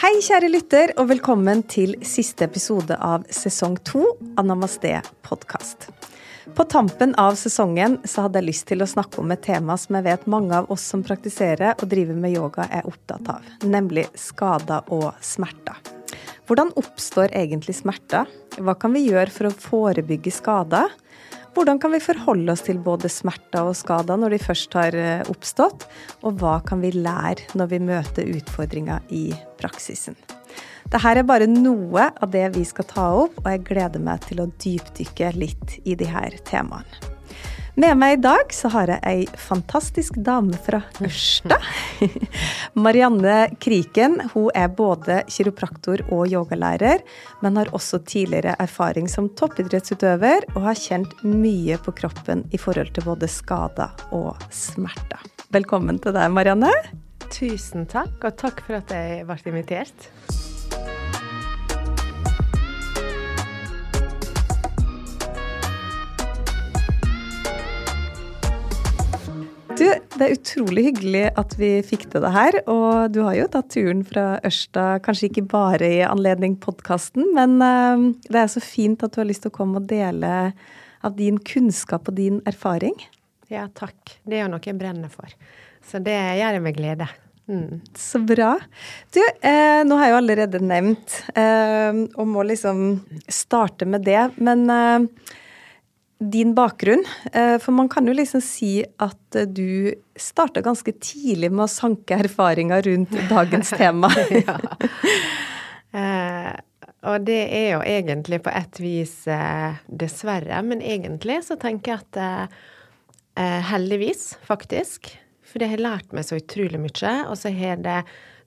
Hei, kjære lytter, og velkommen til siste episode av sesong to av Namaste podkast. På tampen av sesongen så hadde jeg lyst til å snakke om et tema som jeg vet mange av oss som praktiserer og driver med yoga er opptatt av, nemlig skader og smerter. Hvordan oppstår egentlig smerter? Hva kan vi gjøre for å forebygge skader? Hvordan kan vi forholde oss til både smerter og skader når de først har eh, oppstått? Og hva kan vi lære når vi møter utfordringer i praksisen? Dette er bare noe av det vi skal ta opp, og jeg gleder meg til å dypdykke litt i her temaene. Med meg i dag så har jeg ei fantastisk dame fra Ørsta. Marianne Kriken. Hun er både kiropraktor og yogalærer, men har også tidligere erfaring som toppidrettsutøver, og har kjent mye på kroppen i forhold til både skader og smerter. Velkommen til deg, Marianne. Tusen takk, og takk for at jeg ble invitert. Du, det er utrolig hyggelig at vi fikk til det her. Og du har jo tatt turen fra Ørsta, kanskje ikke bare i anledning podkasten, men uh, det er så fint at du har lyst til å komme og dele av din kunnskap og din erfaring. Ja, takk. Det er jo noe jeg brenner for. Så det gjør jeg med glede. Mm. Så bra. Du, eh, nå har jeg jo allerede nevnt, eh, og må liksom starte med det, men eh, din bakgrunn. Eh, for man kan jo liksom si at eh, du starta ganske tidlig med å sanke erfaringer rundt dagens tema. ja. eh, og det er jo egentlig på et vis dessverre, men egentlig så tenker jeg at heldigvis, faktisk. For det har lært meg så utrolig mye, og så har det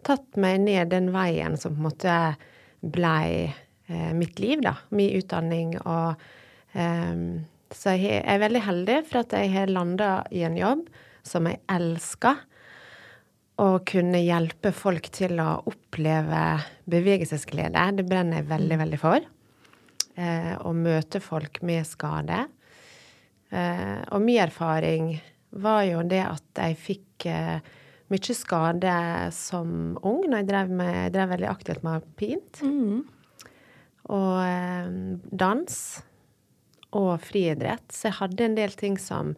tatt meg ned den veien som på en måte blei mitt liv, da. Min utdanning og så jeg er veldig heldig for at jeg har landa i en jobb som jeg elsker. Å kunne hjelpe folk til å oppleve bevegelsesglede, det brenner jeg veldig, veldig for. Eh, å møte folk med skade. Eh, og min erfaring var jo det at jeg fikk eh, mye skade som ung når jeg drev, med, jeg drev veldig aktivt med alpint. Mm. Og eh, dans og friidrett. Så jeg hadde en del ting som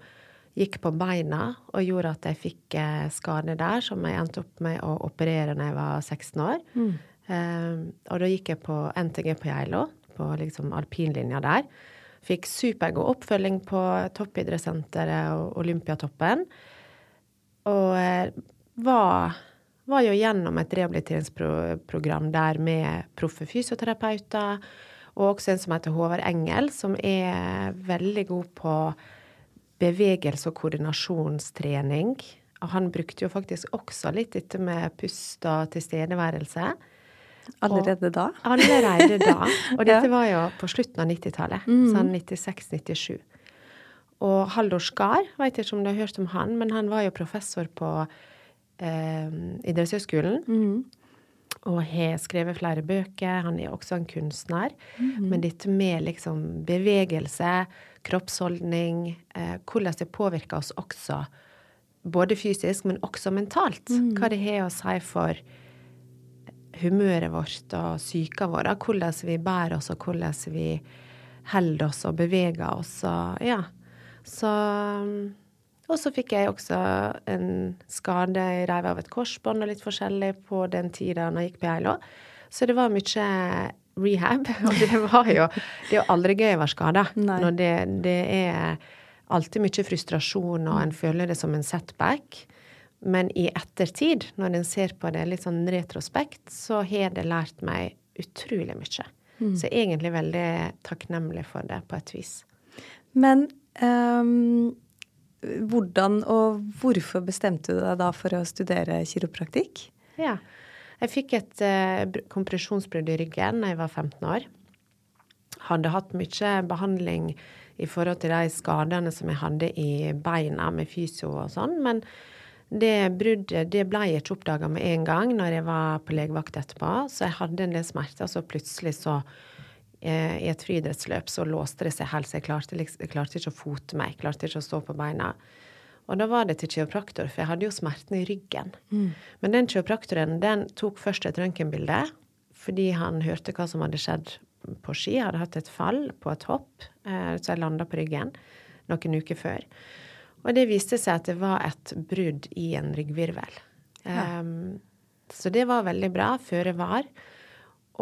gikk på beina og gjorde at jeg fikk skader skade der, som jeg endte opp med å operere når jeg var 16 år. Mm. Um, og da gikk jeg på NTG på Geilo, på liksom alpinlinja der. Fikk supergod oppfølging på toppidrettssenteret og Olympiatoppen. Og eh, var, var jo gjennom et rehabiliteringsprogram der med proffe fysioterapeuter og også en som heter Håvard Engel, som er veldig god på bevegelse og koordinasjonstrening. Han brukte jo faktisk også litt dette med pust og tilstedeværelse. Allerede da? Allerede da. Og dette var jo på slutten av 90-tallet. Mm. Sånn 96-97. Og Haldor Skar, veit ikke om du har hørt om han, men han var jo professor på eh, idrettshøyskolen. Mm og har skrevet flere bøker. Han er også en kunstner. Mm -hmm. Men dette med liksom bevegelse, kroppsholdning, eh, hvordan det påvirker oss også, både fysisk, men også mentalt. Mm. Hva det har å si for humøret vårt og psyken vår. Hvordan vi bærer oss, og hvordan vi holder oss og beveger oss. Og, ja. Så og så fikk jeg også en skade. Jeg reiv av et korsbånd og litt forskjellig på den tida når jeg gikk på Geilo. Så det var mye rehab. Og det var jo Det er jo aldri gøy å være skada. Det, det er alltid mye frustrasjon, og en føler det som en setback. Men i ettertid, når en ser på det litt sånn retrospekt, så har det lært meg utrolig mye. Mm. Så jeg er egentlig veldig takknemlig for det, på et vis. Men um hvordan og hvorfor bestemte du deg da for å studere kiropraktikk? Ja, jeg fikk et uh, kompresjonsbrudd i ryggen da jeg var 15 år. Hadde hatt mye behandling i forhold til de skadene som jeg hadde i beina med fysio og sånn. Men det bruddet det ble jeg ikke oppdaga med en gang når jeg var på legevakt etterpå. Så jeg hadde en del smerter, så plutselig så Eh, i et friidrettsløp så låste det seg helt, så jeg klarte, liksom, klarte, ikke å fote meg. Jeg klarte ikke å stå på beina. Og da var det til kiropraktor, for jeg hadde jo smerten i ryggen. Men den kiropraktoren den tok først et røntgenbilde fordi han hørte hva som hadde skjedd på ski. Jeg hadde hatt et fall på et hopp, eh, så jeg landa på ryggen noen uker før. Og det viste seg at det var et brudd i en ryggvirvel. Ja. Um, så det var veldig bra. Føre var.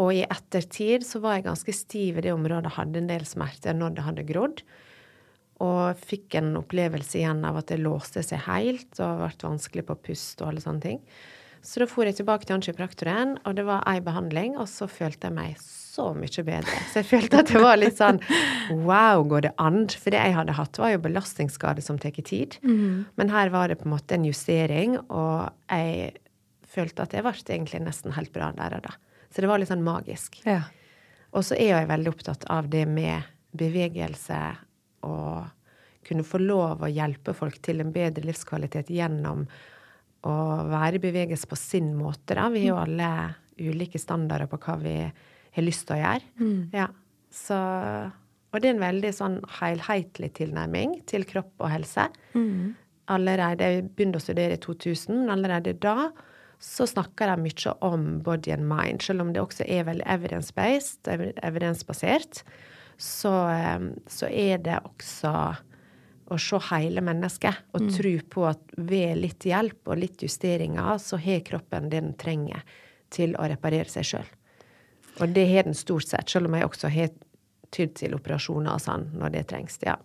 Og i ettertid så var jeg ganske stiv i det området, hadde en del smerter når det hadde grodd. Og fikk en opplevelse igjen av at det låste seg helt og ble vanskelig på pust og alle sånne ting. Så da for jeg tilbake til angiopraktoren, og det var ei behandling, og så følte jeg meg så mye bedre. Så jeg følte at det var litt sånn Wow, går det an? For det jeg hadde hatt, var jo belastningsskade som tar tid. Men her var det på en måte en justering, og jeg følte at jeg ble egentlig nesten helt bra der og da. Så det var litt sånn magisk. Ja. Og så er jeg veldig opptatt av det med bevegelse og kunne få lov å hjelpe folk til en bedre livskvalitet gjennom å være i bevegelse på sin måte. Da. Vi har jo alle ulike standarder på hva vi har lyst til å gjøre. Ja. Så, og det er en veldig sånn helhetlig tilnærming til kropp og helse. Allerede, Jeg begynte å studere i 2000, men allerede da så snakker de mye om body and mind. Selv om det også er veldig evidence-based, evidensbasert, så, eh, så er det også å se hele mennesket og tro på at ved litt hjelp og litt justeringer, så har kroppen det den trenger til å reparere seg sjøl. Og det har den stort sett, selv om jeg også har tydd til operasjoner og sånn når det trengs. Ja.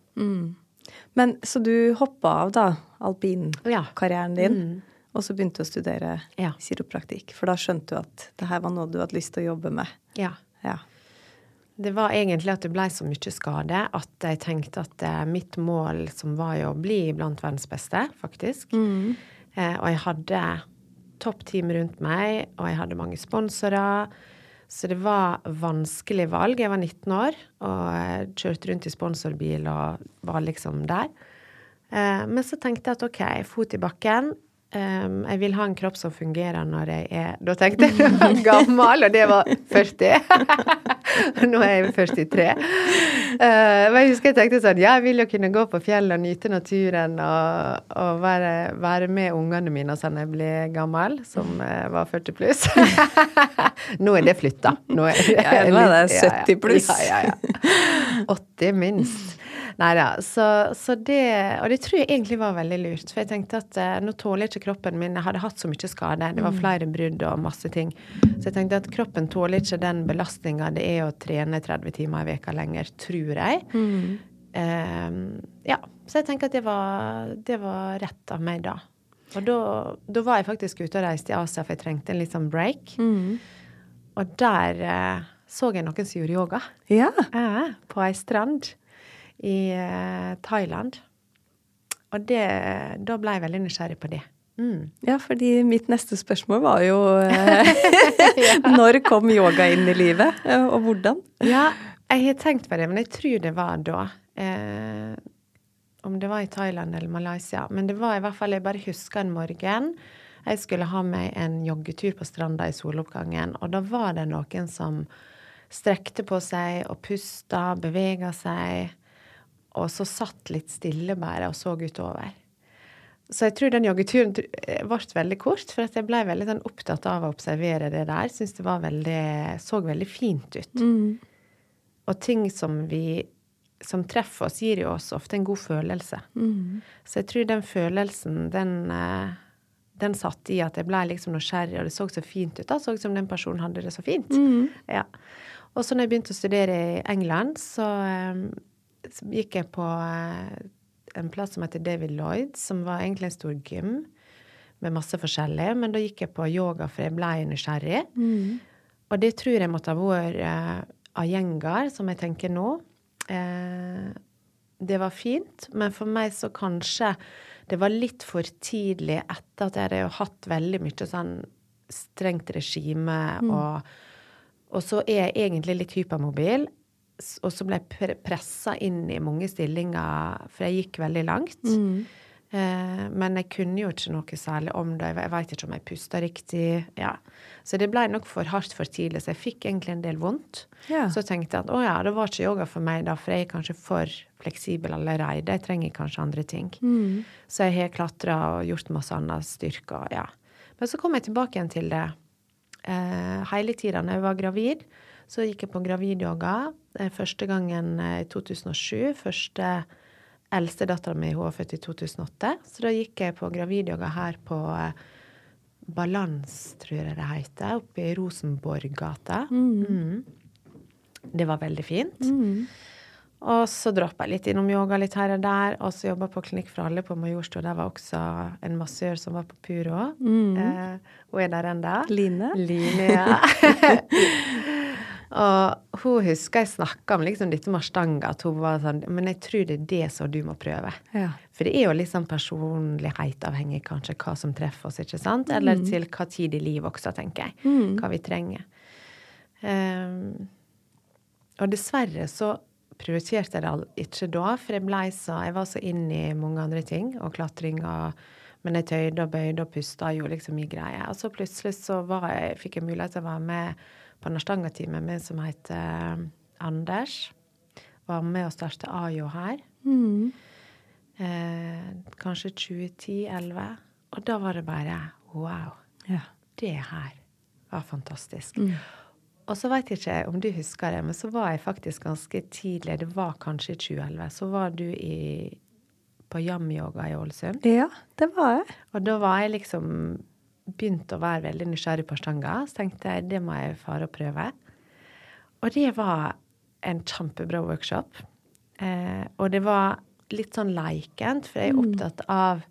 Men så du hoppa av, da, Ja. alpinkarrieren din, og så begynte du å studere Ja. kiropraktikk? For da skjønte du at det her var noe du hadde lyst til å jobbe med? ja. Ja. Det var egentlig at det ble så mye skade at jeg tenkte at eh, mitt mål som var jo å bli blant verdens beste, faktisk. Eh, og jeg hadde topp team rundt meg, og jeg hadde mange sponsorer. Så det var vanskelig valg. Jeg var 19 år og eh, kjørte rundt i sponsorbil og var liksom der. Eh, men så tenkte jeg at OK, fot i bakken. Um, jeg vil ha en kropp som fungerer når jeg er Da tenkte jeg jeg var gammel, og det var 40. Nå er jeg 43. Uh, men jeg husker jeg tenkte sånn Ja, jeg vil jo kunne gå på fjellet og nyte naturen og, og være, være med ungene mine sånn jeg blir gammel, som uh, var 40 pluss. nå er det flytta. Nå er, Ja, nå er det 70 pluss. Ja, ja, ja. 80 minst. Nei da. Så, så det Og det tror jeg egentlig var veldig lurt. For jeg tenkte at eh, nå tåler ikke kroppen min Jeg hadde hatt så mye skade. Det var flere brudd og masse ting. Så jeg tenkte at kroppen tåler ikke den belastninga det er å trene 30 timer i veka lenger, tror jeg. Eh, ja. Så jeg tenker at det var, det var rett av meg da. Og da, da var jeg faktisk ute og reiste i Asia, for jeg trengte en litt sånn break. Og der eh, så jeg noen som gjorde yoga. Ja. Ja, på ei strand i eh, Thailand. Og det, da ble jeg veldig nysgjerrig på det. Mm. ja, fordi mitt neste spørsmål var jo eh, Når kom yoga inn i livet, eh, og hvordan? Ja, jeg har tenkt på det, men jeg tror det var da. Eh, om det var i Thailand eller Malaysia. Men det var i hvert fall Jeg bare husker en morgen. Jeg skulle ha meg en joggetur på stranda i soloppgangen, og da var det noen som strekte på seg og pusta, bevega seg, og så satt litt stille bare og så utover. Så jeg tror den joggeturen eh, ble veldig kort, for at jeg ble veldig sånn opptatt av å observere det der. Syns det var veldig, så veldig fint ut. Og ting som vi som treffer oss, gir jo oss ofte en god følelse. Så jeg tror den følelsen, den, eh, den satt i at jeg ble liksom nysgjerrig, og det så så fint ut. da, Så ut som den personen hadde det så fint. Ja. Og så når jeg begynte å studere i England, eh, så gikk jeg på eh, en plass som heter David Lloyd, som var egentlig en stor gym med masse forskjellig. Men da gikk jeg på yoga, for jeg ble nysgjerrig. Og det tror jeg måtte ha vært eh, Ayengar, som jeg tenker nå. Eh, det var fint, men for meg så kanskje det var litt for tidlig etter at jeg hadde hatt veldig mye sånn strengt regime, og, og så er jeg egentlig litt hypermobil. Og så ble jeg pre pressa inn i mange stillinger, for jeg gikk veldig langt. Eh, men jeg kunne jo ikke noe særlig om det. Jeg veit ikke om jeg pusta riktig. Ja. Så det ble nok for hardt for tidlig, så jeg fikk egentlig en del vondt. Ja. Så tenkte jeg at å ja, det var ikke yoga for meg da, for jeg er kanskje for fleksibel allerede. Jeg trenger kanskje andre ting. Så jeg har klatra og gjort masse annen styrke. Ja. Men så kom jeg tilbake igjen til det eh, hele tida. Når jeg var gravid, så gikk jeg på gravidyoga eh, første gangen eh, i 2007. Første eldste dattera mi var født i 2008. Så da gikk jeg på gravidyoga her på eh, Balans, tror jeg det heter, oppe i Rosenborggata. Mm. Det var veldig fint. Og så droppa jeg litt innom yoga litt her og der, og så jobba på Klinikk for alle på Majorstua. Der var også en massør som var på Puro. Eh, hun er der ennå. Line? Line, ja. og hun husker jeg snakka om liksom dette med stanga, at hun var sånn Men jeg tror det er det som du må prøve. Ja. For det er jo litt sånn personlighetsavhengig kanskje hva som treffer oss, ikke sant? Eller til hva tid i livet også, tenker jeg. Hva vi trenger. Um, og dessverre så prioriterte jeg det ikke da, for jeg blei så Jeg var så inn i mange andre ting, og klatring og Men jeg tøyde og bøyde og pusta og gjorde liksom mye greier. Og så plutselig så var jeg, fikk jeg mulighet til å være med på Narstanga-teamet med en som heter Anders. Var med å starte AYO her. Eh, kanskje 2010-2011. Og da var det bare wow. Ja. Det her var fantastisk. Og så veit jeg ikke om du husker det, men så var jeg faktisk ganske tidlig, det var kanskje i 2011, så var du i, på Yam-yoga i Ålesund. ja, det var jeg. Og da var jeg liksom begynt å være veldig nysgjerrig på stanga, så tenkte jeg det må jeg fare og prøve. Og det var en kjempebra workshop. Eh, og det var litt sånn leikent, for jeg er opptatt av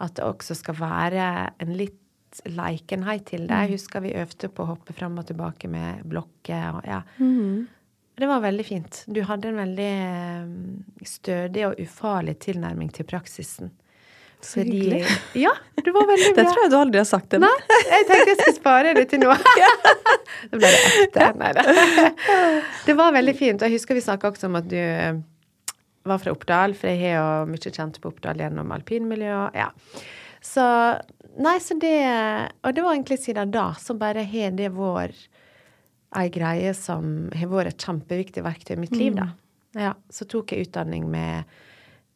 at det også skal være en litt leikenhet til det. Jeg husker vi øvde på å hoppe fram og tilbake med blokker. Og, ja. Det var veldig fint. Du hadde en veldig eh, stødig og ufarlig tilnærming til praksisen. Så hyggelig. Ja, det var veldig bra. Det tror jeg du aldri har sagt til Nei, meg. jeg tenkte jeg skulle spare det til nå. Da ble det ekte. Nei da. Det var veldig fint. Jeg husker vi snakka også om at du eh, var fra Oppdal, for jeg har jo mye kjent på Oppdal gjennom alpinmiljø. Ja. Så Nei, så det Og det var egentlig siden da som bare har det vår ei greie som har vært et kjempeviktig verktøy i mitt liv, da. Ja, så tok jeg utdanning med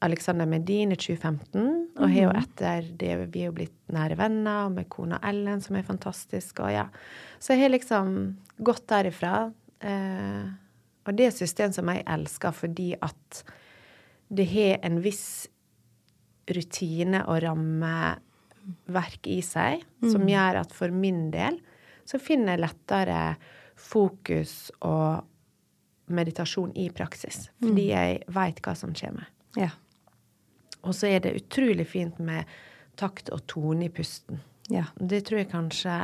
Alexander Medin i 2015, og har jo etter det vi er jo blitt nære venner, og med kona Ellen, som er fantastisk, og ja. Så jeg har liksom gått derifra. Eh, og det er et system som jeg elsker fordi at det har en viss rutine og rammeverk i seg, som gjør at for min del så finner jeg lettere fokus og meditasjon i praksis. Fordi jeg veit hva som kommer. Ja. Og så er det utrolig fint med takt og tone i pusten. Ja. Det tror jeg kanskje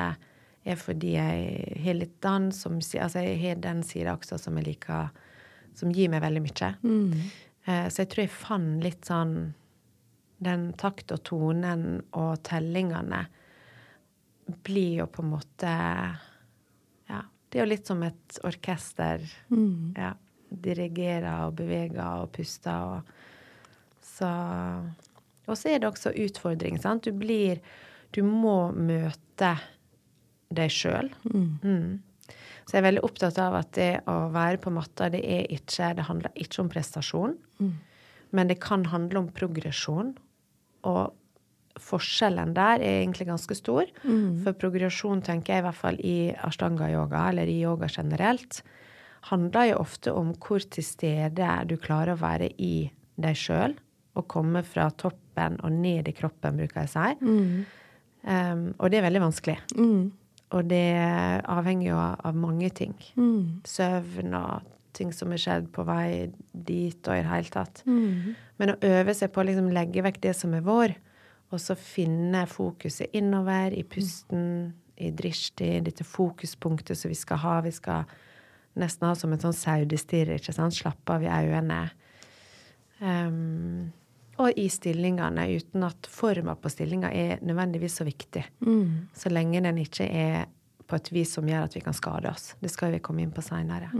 er fordi jeg har litt dans som Altså, jeg har den sida også som jeg liker Som gir meg veldig mye. Mm. Så jeg tror jeg fant litt sånn Den takt og tonen og tellingene blir jo på en måte Ja. Det er jo litt som et orkester. Ja. Dirigerer og beveger og puster og Så Og så er det også utfordring, sant. Du blir Du må møte deg sjøl. Mm. Så jeg er veldig opptatt av at det å være på matta, det er ikke Det handler ikke om prestasjon, men det kan handle om progresjon. Og forskjellen der er egentlig ganske stor. For progresjon, tenker jeg i hvert fall i ashtanga-yoga, eller i yoga generelt, handler jo ofte om hvor til stede du klarer å være i deg sjøl. Og komme fra toppen og ned i kroppen, bruker jeg å si. Um, og det er veldig vanskelig. Og det avhenger jo av mange ting. Søvn og ting som er skjedd på vei dit og i det hele tatt. Men å øve seg på å liksom legge vekk det som er vår, og så finne fokuset innover, i pusten, i drishti, dette fokuspunktet som vi skal ha. Vi skal nesten ha som en sånn saudestirre, ikke sant? Slappe av i øynene. Um, og i stillingene, uten at forma på stillinga er nødvendigvis så viktig. Så lenge den ikke er på et vis som gjør at vi kan skade oss. Det skal vi komme inn på seinere.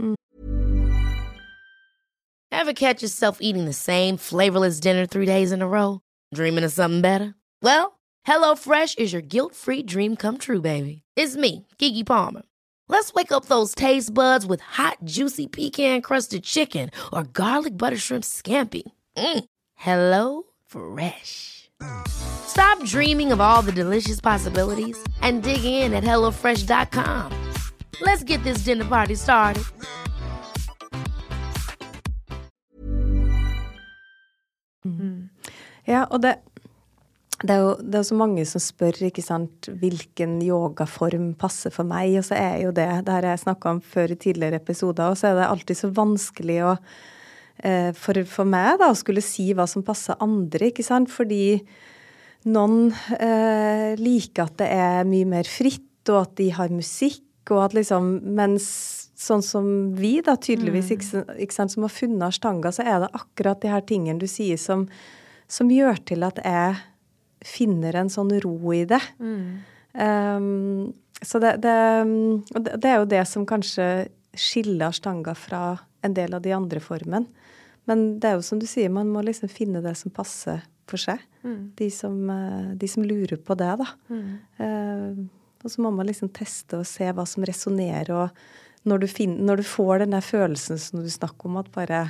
Ever catch yourself eating the same flavorless dinner three days in a row? Dreaming of something better? Well, HelloFresh is your guilt free dream come true, baby. It's me, Gigi Palmer. Let's wake up those taste buds with hot, juicy pecan crusted chicken or garlic butter shrimp scampi. Mm. Hello Fresh. Stop dreaming of all the delicious possibilities and dig in at HelloFresh.com. Let's get this dinner party started. Ja, og det, det, er jo det er så mange som spør ikke sant, hvilken yogaform passer for meg, og så er jo det det her jeg snakka om før i tidligere episoder, og så er det alltid så vanskelig å for, for meg da, å skulle si hva som passer andre, ikke sant, fordi noen eh, liker at det er mye mer fritt, og at de har musikk, og at liksom Mens sånn som vi, da, tydeligvis, ikke, ikke sant, som har funnet stanga, så er det akkurat de her tingene du sier som, som gjør til at jeg finner en sånn ro i det. Um, så det, det, det er jo det som kanskje skiller stanga fra en del av de andre formene. Men det er jo som du sier, man må liksom finne det som passer for seg. De, som, eh, de som lurer på det, da. Eh, og så må man liksom teste og se hva som resonnerer. Og når du, finner, når du får den der følelsen som du snakker om, at bare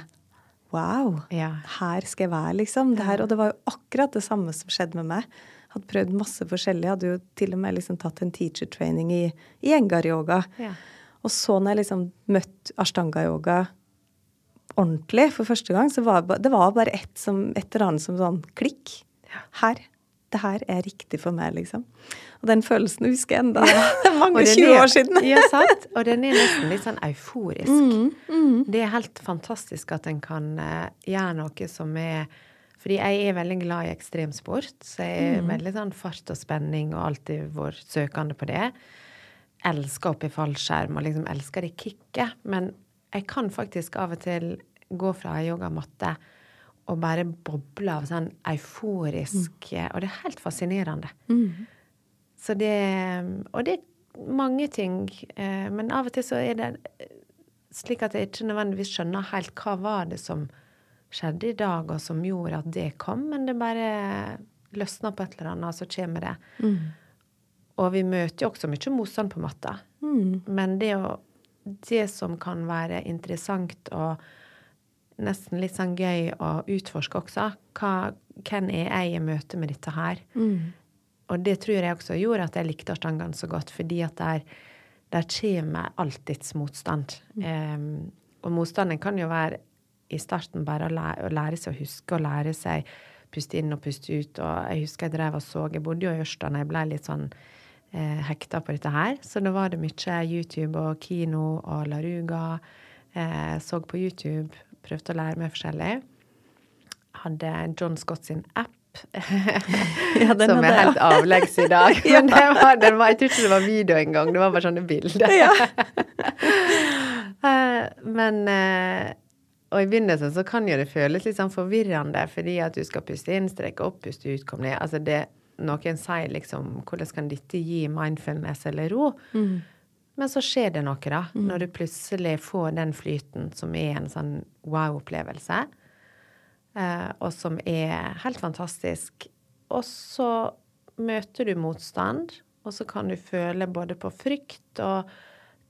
Wow, Ja. her skal jeg være, liksom. Det her, og det var jo akkurat det samme som skjedde med meg. Hadde prøvd masse forskjellig. Hadde jo til og med liksom tatt en teacher training i, i engar-yoga. Ja. Og så når jeg liksom møtte ashtanga-yoga ordentlig for første gang, så var det det var bare et, som, et eller annet som sånn klikk. Her. Det her er riktig for meg, liksom. Og den følelsen husker jeg enda. Det er mange 20 er- år siden. ja, sant? Og den er nesten litt sånn euforisk. Mm, Det er helt fantastisk at en kan eh, gjøre noe som er Fordi jeg er veldig glad i ekstremsport, så jeg er Mm. veldig sånn fart og spenning og alltid vært søkende på det. Elsker opp i fallskjerm og liksom elsker det kicket. Men jeg kan faktisk av og til gå fra ei yogamatte og bare boble av sånn euforisk Mm. Og det er helt fascinerende. Så det Og det er mange ting. eh, Men av og til så er det slik at jeg ikke nødvendigvis skjønner helt hva var det som skjedde i dag, og som gjorde at det kom, men det bare løsner på et eller annet, og så kommer det. Og vi møter jo også mye motstand på matta. Men det, å, det som kan være interessant og nesten litt sånn gøy å utforske også, hva, hvem er jeg i møte med dette her? Og det tror jeg også gjorde at jeg likte ashtangene så godt, fordi at der, der kommer alltids motstand. Em, og motstanden kan jo være i starten bare å lære, å lære seg å huske, og lære seg puste inn og puste ut. Og jeg husker jeg drev og så, jeg bodde jo i Ørsta da jeg ble litt sånn eh, hekta på dette her. Så da var det mye YouTube og kino og Laruga. Eh, så på YouTube, prøvde å lære meg forskjellig. Hadde John Scott sin app. Ja, den som er helt avleggs i dag. Men det var, det var, jeg tror ikke det var video engang, det var bare sånne bilder. Eh, Men eh, Og i begynnelsen så kan jo det føles litt sånn forvirrende, fordi at du skal puste inn, strekke opp, puste ut, kom ned. Altså det Noen sier liksom Hvordan kan dette gi mindfulness eller ro? Men så skjer det noe, da. Når du plutselig får den flyten som er en sånn wow-opplevelse. Eh, og som er helt fantastisk. Og så møter du motstand, og så kan du føle både på frykt og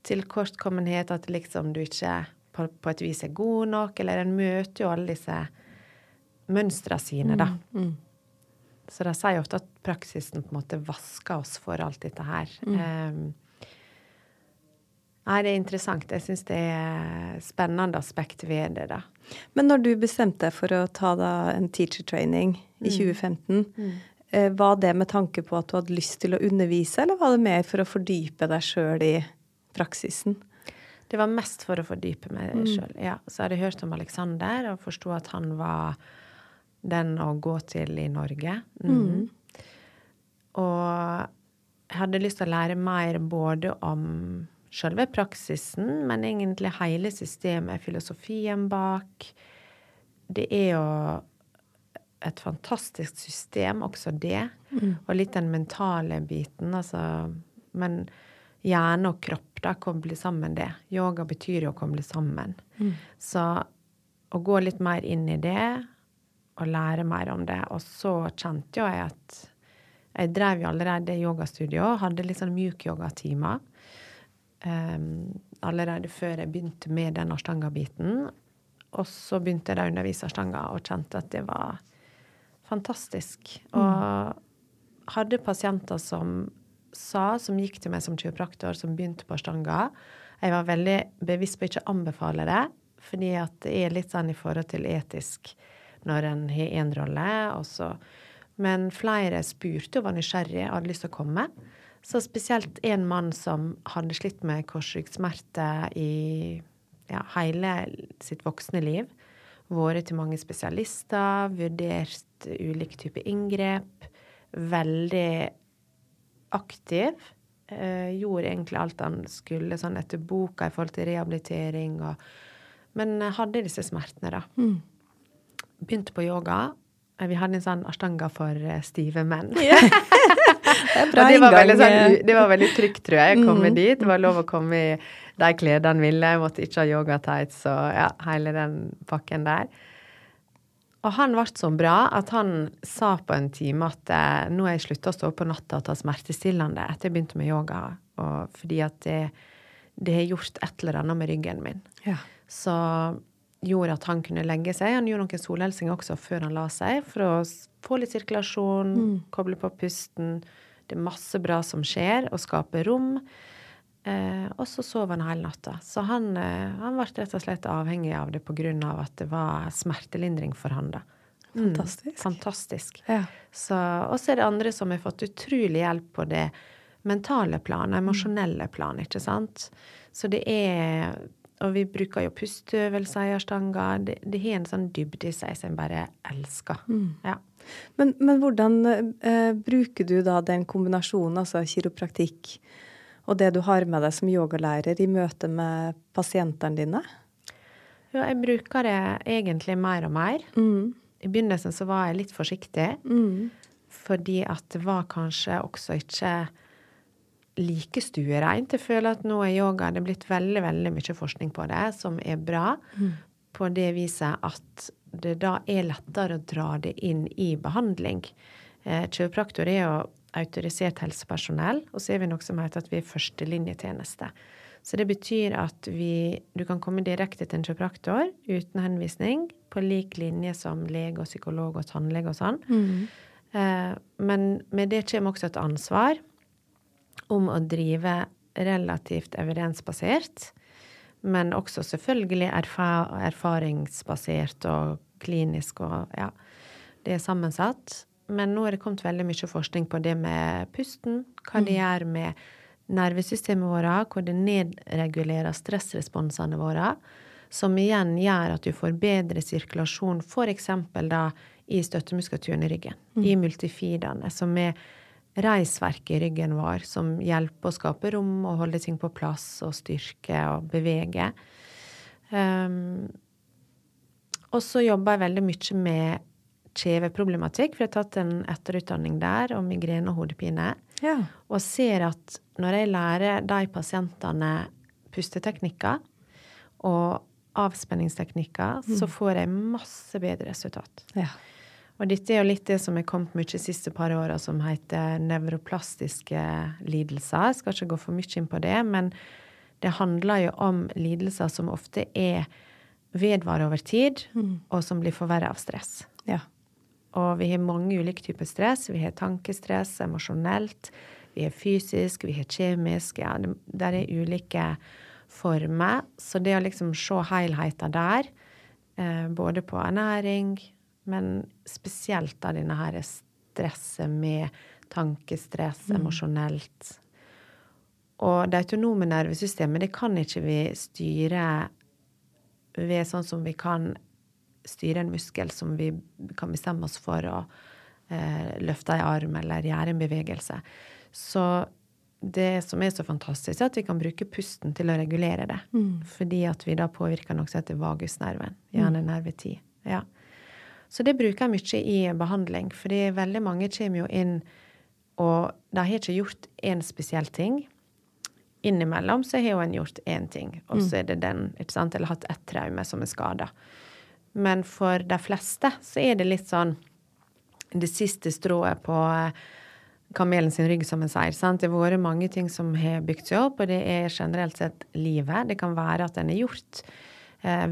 tilkortkommenhet, at liksom du ikke på, på et vis er god nok, eller en møter jo alle disse mønstrene sine, da. Så de sier ofte at praksisen på en måte vasker oss for alt dette her. Um, nei, det er interessant. Jeg syns det er spennende aspekt ved det, da. Men når du bestemte deg for å ta da en teacher training i 2015, eh, var det med tanke på at du hadde lyst til å undervise, eller var det mer for å fordype deg sjøl i praksisen? Det var mest for å fordype meg sjøl. Ja. Så jeg hadde hørt om Alexander og forsto at han var den å gå til i Norge. Mm. Og jeg hadde lyst til å lære mer både om selve praksisen, men egentlig hele systemet, filosofien bak. Det er jo et fantastisk system, også det. Og litt den mentale biten, altså. Men hjerne og kropp, da, koble sammen det. Yoga betyr jo å koble sammen. Så å gå litt mer inn i det, å lære mer om det. Og så kjente jo jeg at jeg drev jo allerede yogastudio, hadde litt sånn mjuk-yoga-timer. Um, allerede før jeg begynte med den ashtanga-biten. Og så begynte jeg å undervise ashtanga og kjente at det var fantastisk. Og hadde pasienter som sa, som gikk til meg som kiropraktor, som begynte på ashtanga. Jeg var veldig bevisst på å ikke anbefale det, fordi at det er litt sånn i forhold til etisk når en har én rolle. Også. men flere spurte og var nysgjerrige og hadde lyst til å komme. Så spesielt en mann som hadde slitt med korsryggsmerter i ja, hele sitt voksne liv. Vært til mange spesialister, vurdert ulike typer inngrep. Veldig aktiv. Eh, gjorde egentlig alt han skulle sånn etter boka i forhold til rehabilitering. Og, men hadde disse smertene, da. Mm. Begynte på yoga Eh, vi hadde en sånn ashtanga for eh, stive menn. Yeah. det, det, var veldig, sånn, det var veldig trygt, tror jeg, å komme mm. dit. Det var lov å komme i de klærne en ville. Jeg måtte ikke ha yogatights og ja, hele den pakken der. Og han ble så bra at han sa på en time at eh, nå har jeg slutta å stå opp på natta og ta smertestillende etter jeg begynte med yoga, og fordi at det, det har gjort et eller annet med ryggen min. Ja. Så gjorde at han kunne legge seg. Han gjorde noen solhelsinger også før han la seg, for å få litt sirkulasjon, mm. koble på pusten. Det er masse bra som skjer, og skape rom. Eh, og så sov han hele natta. Så han, eh, han ble rett og slett avhengig av det pga. at det var smertelindring for han. da. Mm. Fantastisk. Fantastisk. Ja. Og så er det andre som har fått utrolig hjelp på det mentale planet, emosjonelle planet, ikke sant. Så det er og vi bruker jo pusteøvelser i ashtanga. Det, det har en sånn dybde i seg som jeg bare elsker. Mm. Ja. Men, men, hvordan eh, bruker du da den kombinasjonen, altså kiropraktikk, og det du har med deg som yogalærer i møte med pasientene dine? Ja, jeg bruker det egentlig mer og mer. Mm. I begynnelsen så var jeg litt forsiktig, mm. fordi at det var kanskje også ikke like stuereint. Jeg føler at nå er yoga det er blitt veldig veldig mye forskning på det, som er bra. Mm. På det viset at det da er lettere å dra det inn i behandling. Eh, Kiropraktor er jo autorisert helsepersonell, og så er vi noe som heter at vi er førstelinjetjeneste. Så det betyr at vi, du kan komme direkte til en kiropraktor uten henvisning, på lik linje som lege og psykolog og tannlege og sånn. Mm. Eh, men med det kommer også et ansvar om å drive relativt evidensbasert, men også selvfølgelig erfar erfaringsbasert og klinisk og ja, det er sammensatt. Men nå er det kommet veldig mye forskning på det med pusten, hva det mm. gjør med nervesystemet vårt, hvor det nedregulerer stressresponsene våre, som igjen gjør at du får bedre sirkulasjon, f.eks. da i støttemuskulaturen i ryggen, mm. i multifidene, som er reisverk i ryggen vår som hjelper å skape rom og holde ting på plass og styrke og bevege. Um, og så jobber jeg veldig mye med kjeveproblematikk, for jeg har tatt en etterutdanning der om migrene og hodepine. Ja. Og ser at når jeg lærer de pasientene pusteteknikker og avspenningsteknikker, mm. så får jeg masse bedre resultat. Ja. Og dette er jo litt det som er kommet mye de siste par åra, som heter nevroplastiske lidelser. Jeg skal ikke gå for mye inn på det, men det handler jo om lidelser som ofte er vedvarer over tid, mm. og som blir forverra av stress. Ja. Og vi har mange ulike typer stress. Vi har tankestress, emosjonelt, vi har fysisk, vi har kjemisk. Ja, det, der er ulike former. Så det å liksom se helheten der, eh, både på ernæring, men spesielt da denne her stresset med tankestress, mm. emosjonelt. Og det autonome nervesystemet, det kan ikke vi styre ved sånn som vi kan styre en muskel som vi kan bestemme oss for å eh, løfte en arm eller gjøre en bevegelse. Så det som er så fantastisk, er at vi kan bruke pusten til å regulere det. Mm. Fordi at vi da påvirker noe som heter vagusnerven, gjerne nerve 10. Ja. Så det bruker jeg mye i behandling, fordi veldig mange kommer jo inn og de har ikke gjort én spesiell ting. Innimellom så har jo en gjort én ting, og så er det den, ikke sant, eller hatt ett traume som er skada. Men for de fleste så er det litt sånn det siste strået på eh, kamelen sin rygg, som en sier. Sant? Det har vært mange ting som har bygd seg opp, og det er generelt sett livet. Det kan være at en har gjort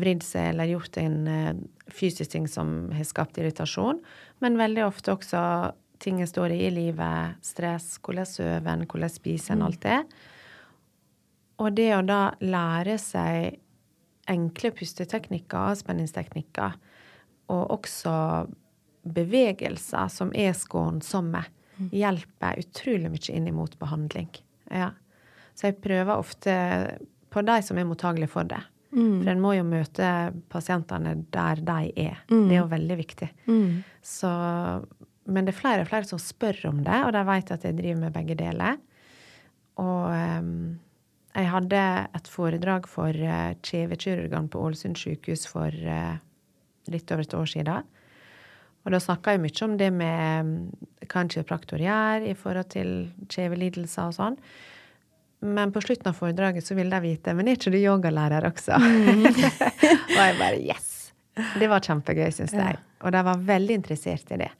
vridd seg eller gjort en eh, fysisk ting som har skapt irritasjon, men veldig ofte også ting en står i i livet. Stress, hvordan sover en, hvordan spiser en, alt det. Og det å da lære seg enkle pusteteknikker, avspenningsteknikker, og også bevegelser som er skånsomme, hjelper utrolig mye inn mot behandling. Ja. Så jeg prøver ofte på de som er mottagelige for det. Mm. For en må jo møte pasientene der de er. Mm. Det er jo veldig viktig. Mm. Så, men det er flere og flere som spør om det, og de vet at jeg driver med begge deler. Og um, jeg hadde et foredrag for uh, kjevekirurgene på Ålesund sykehus for uh, litt over et år siden. Og da snakka jeg mye om det med hva en kiropraktor gjør i forhold til kjevelidelser og sånn. Men på slutten av foredraget så ville de vite men er ikke du yogalærer også. Mm. og jeg bare yes! Det var kjempegøy, syns ja. Og de var veldig interessert i det.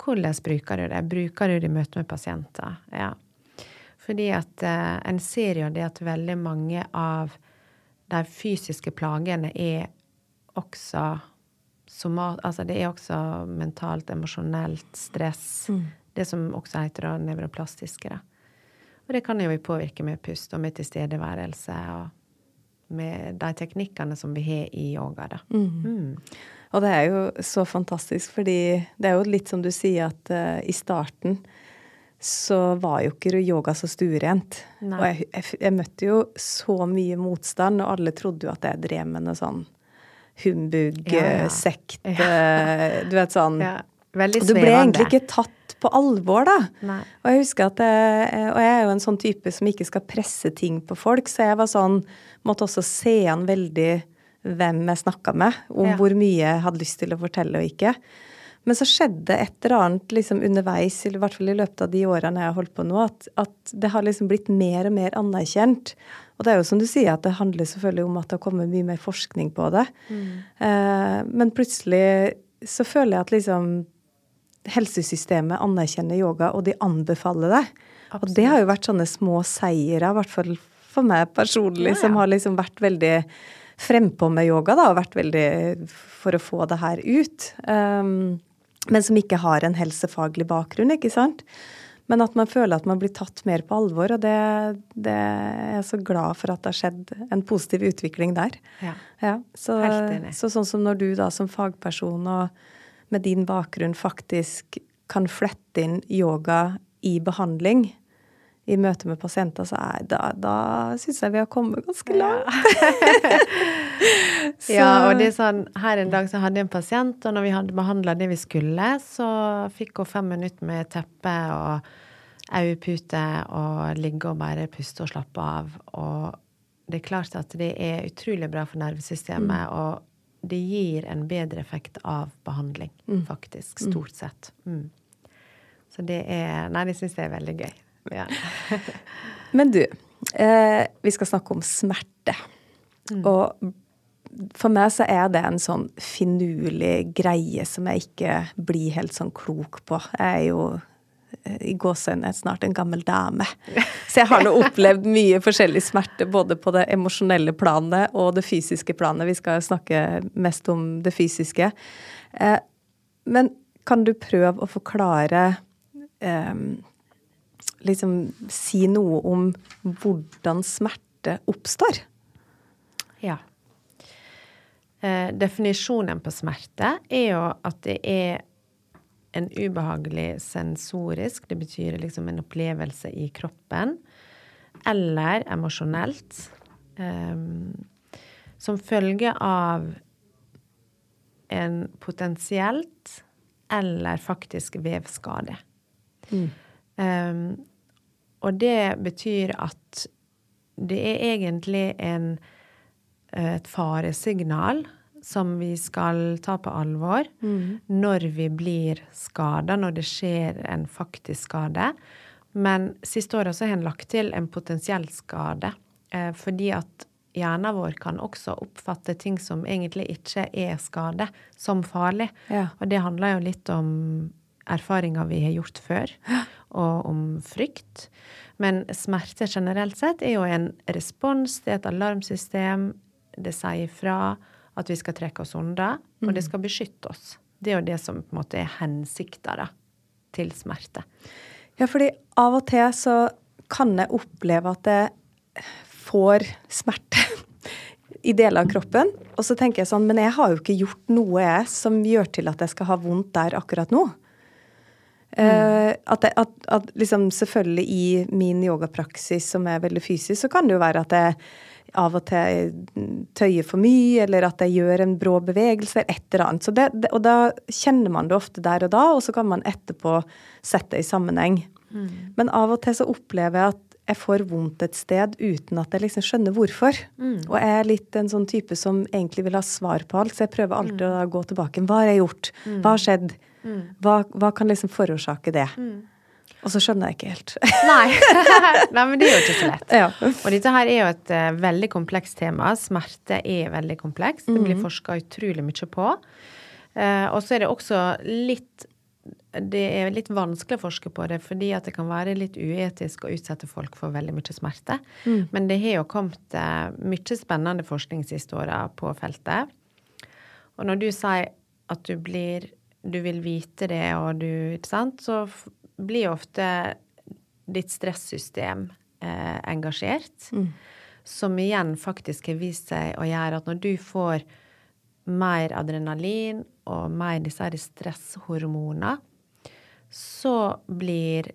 Hvordan bruker du det? Bruker du det i møte med pasienter? Ja. Fordi at uh, en ser jo det at veldig mange av de fysiske plagene er også somat... Altså det er også mentalt, emosjonelt stress. Mm. Det som også heter da nevroplastiske. Da. Og det kan jo vi påvirke med pust og med tilstedeværelse og med de teknikkene som vi har i yoga, da. Mm. Mm. Og det er jo så fantastisk, fordi det er jo litt som du sier, at uh, i starten så var jo ikke yoga så stuerent. Og jeg, jeg, jeg, møtte jo så mye motstand, og alle trodde jo at jeg drev med noe sånn humbug, ja, ja. sekt ja. Du vet sånn. Veldig svevende. Du ble egentlig ikke tatt på alvor, da. Nei. Og jeg husker at jeg, Og jeg er jo en sånn type som ikke skal presse ting på folk, så jeg var sånn Måtte også se an veldig hvem jeg snakka med, om hvor mye jeg hadde lyst til å fortelle og ikke. Men så skjedde et eller annet liksom underveis, i hvert fall i løpet av de årene jeg har holdt på nå, at, at, det har liksom blitt mer og mer anerkjent. Og det er jo som du sier, at det handler selvfølgelig om at det har kommet mye mer forskning på det. Mm. Eh, men plutselig så føler jeg at liksom helsesystemet anerkjenner yoga, og de anbefaler det. Absolutt. Og det har jo vært sånne små seire, i hvert fall for meg personlig, ja, ja. som har liksom vært veldig frempå med yoga, da, og vært veldig for å få det her ut. Um, men som ikke har en helsefaglig bakgrunn, ikke sant. Men at man føler at man blir tatt mer på alvor, og det, det er jeg så glad for at det har skjedd en positiv utvikling der. Ja, ja så, så, sånn som når du da som fagperson og med din bakgrunn faktisk kan flette inn yoga i behandling, i møte med pasienter, så er, da, da syns jeg vi har kommet ganske langt. ja, og det er sånn Her en dag så hadde jeg en pasient, og når vi hadde behandla det vi skulle, så fikk hun fem minutter med teppe og øyepute og ligge og bare puste og slappe av. Og det er klart at det er utrolig bra for nervesystemet, mm. og det gir en bedre effekt av behandling, mm. faktisk. Mm. Stort sett. Mm. Så det er Nei, det syns jeg er veldig gøy. Ja. Men du, eh, vi skal snakke om smerte. Mm. Og for meg så er det en sånn finurlig greie som jeg ikke blir helt sånn klok på. Jeg er jo i gåseøynene snart en gammel dame. Så jeg har nå opplevd mye forskjellig smerte, både på det emosjonelle planet og det fysiske planet. Vi skal snakke mest om det fysiske. Eh, men kan du prøve å forklare liksom si noe om hvordan smerte oppstår? Ja. Eh, definisjonen på smerte er jo at det er en ubehagelig sensorisk, det betyr liksom en opplevelse i kroppen, eller emosjonelt, eh, som følge av en potensielt eller faktisk vevskade. Mm. Um, og det betyr at det er egentlig en, eh, et faresignal som vi skal ta på alvor mm. når vi blir skada, når det skjer en faktisk skade. Men siste året så har en lagt til en potensiell skade. Eh, fordi at hjernen vår kan også oppfatte ting som egentlig ikke er skade, som farlig. Ja. Og det handler jo litt om erfaringer vi har gjort før, og om frykt. Men smerte generelt sett er jo en respons, det er et alarmsystem. Det sier fra at vi skal trekke oss unna, og det skal beskytte oss. Det er jo det som på en måte er hensikta til smerte. Ja, fordi av og til så kan jeg oppleve at jeg får smerte i deler av kroppen. Og så tenker jeg sånn, men jeg har jo ikke gjort noe jeg som gjør til at jeg skal ha vondt der akkurat nå. Eh, at, at, at liksom selvfølgelig i min yogapraksis som er veldig fysisk, så kan det jo være at jeg av og til tøyer for mye, eller at jeg gjør en brå bevegelse, eller et eller annet. Så det, det, og da kjenner man det ofte der og da, og så kan man etterpå sette det i sammenheng. Men av og til så opplever jeg at jeg får vondt et sted uten at jeg liksom skjønner hvorfor. Og jeg er litt en sånn type som egentlig vil ha svar på alt, så jeg prøver alltid å gå tilbake. Hva har jeg gjort? Hva har skjedd? Hva, hva kan liksom forårsake det? Og så skjønner jeg ikke helt. Nei. Nei, men det er jo ikke så lett. Ja. Og dette her er jo et uh, veldig komplekst tema. Smerte er veldig komplekst. Det blir forska utrolig mye på. Uh, og så er det også litt det er litt vanskelig å forske på det, fordi at det kan være litt uetisk å utsette folk for veldig mye smerte. Men det har jo kommet uh, mye spennende forskning siste åra på feltet. Og når du sier at du blir Du vil vite det, og du Ikke sant? Så blir ofte ditt stressystem eh, engasjert. Som igjen faktisk har vist seg å gjøre at når du får mer adrenalin og mer disse stresshormonene, stresshormoner, så blir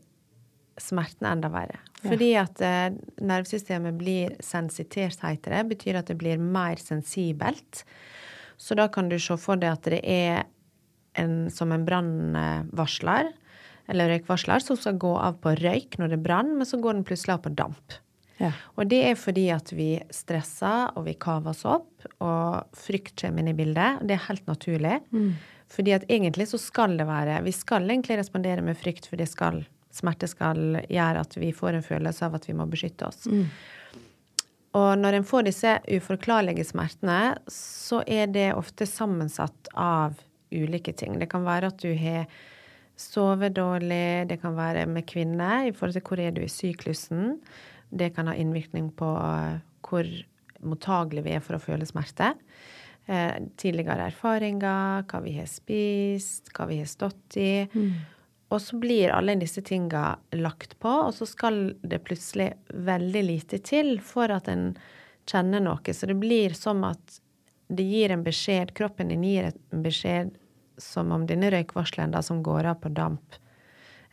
smerten enda verre. Fordi at eh, nervesystemet blir sensitert, heter det. Betyr at det blir mer sensibelt. Så da kan du se for deg at det er en, som en brannvarsler, eller røykvarsler, som skal gå av på røyk når det er brann, men så går den plutselig av på damp. Ja. Og det er fordi at vi stresser, og vi kaver oss opp, og frykt kommer inn i bildet. Det er helt naturlig. Fordi at egentlig så skal det være Vi skal egentlig respondere med frykt, for det skal, smerte skal gjøre at vi får en følelse av at vi må beskytte oss. Og når en får disse uforklarlige smertene, så er det ofte sammensatt av ulike ting. Det kan være at du har sovet dårlig, det kan være med kvinner i forhold til hvor er du i syklusen. Det kan ha innvirkning på eh, hvor mottagelig vi er for å føle smerte. Eh, tidligere erfaringer, hva vi har spist, hva vi har stått i. Og så blir alle disse tinga lagt på, og så skal det plutselig veldig lite til for at en kjenner noe. Så det blir som at det gir en beskjed, kroppen din gir en beskjed som om denne røykvarsleren da, som går av på damp,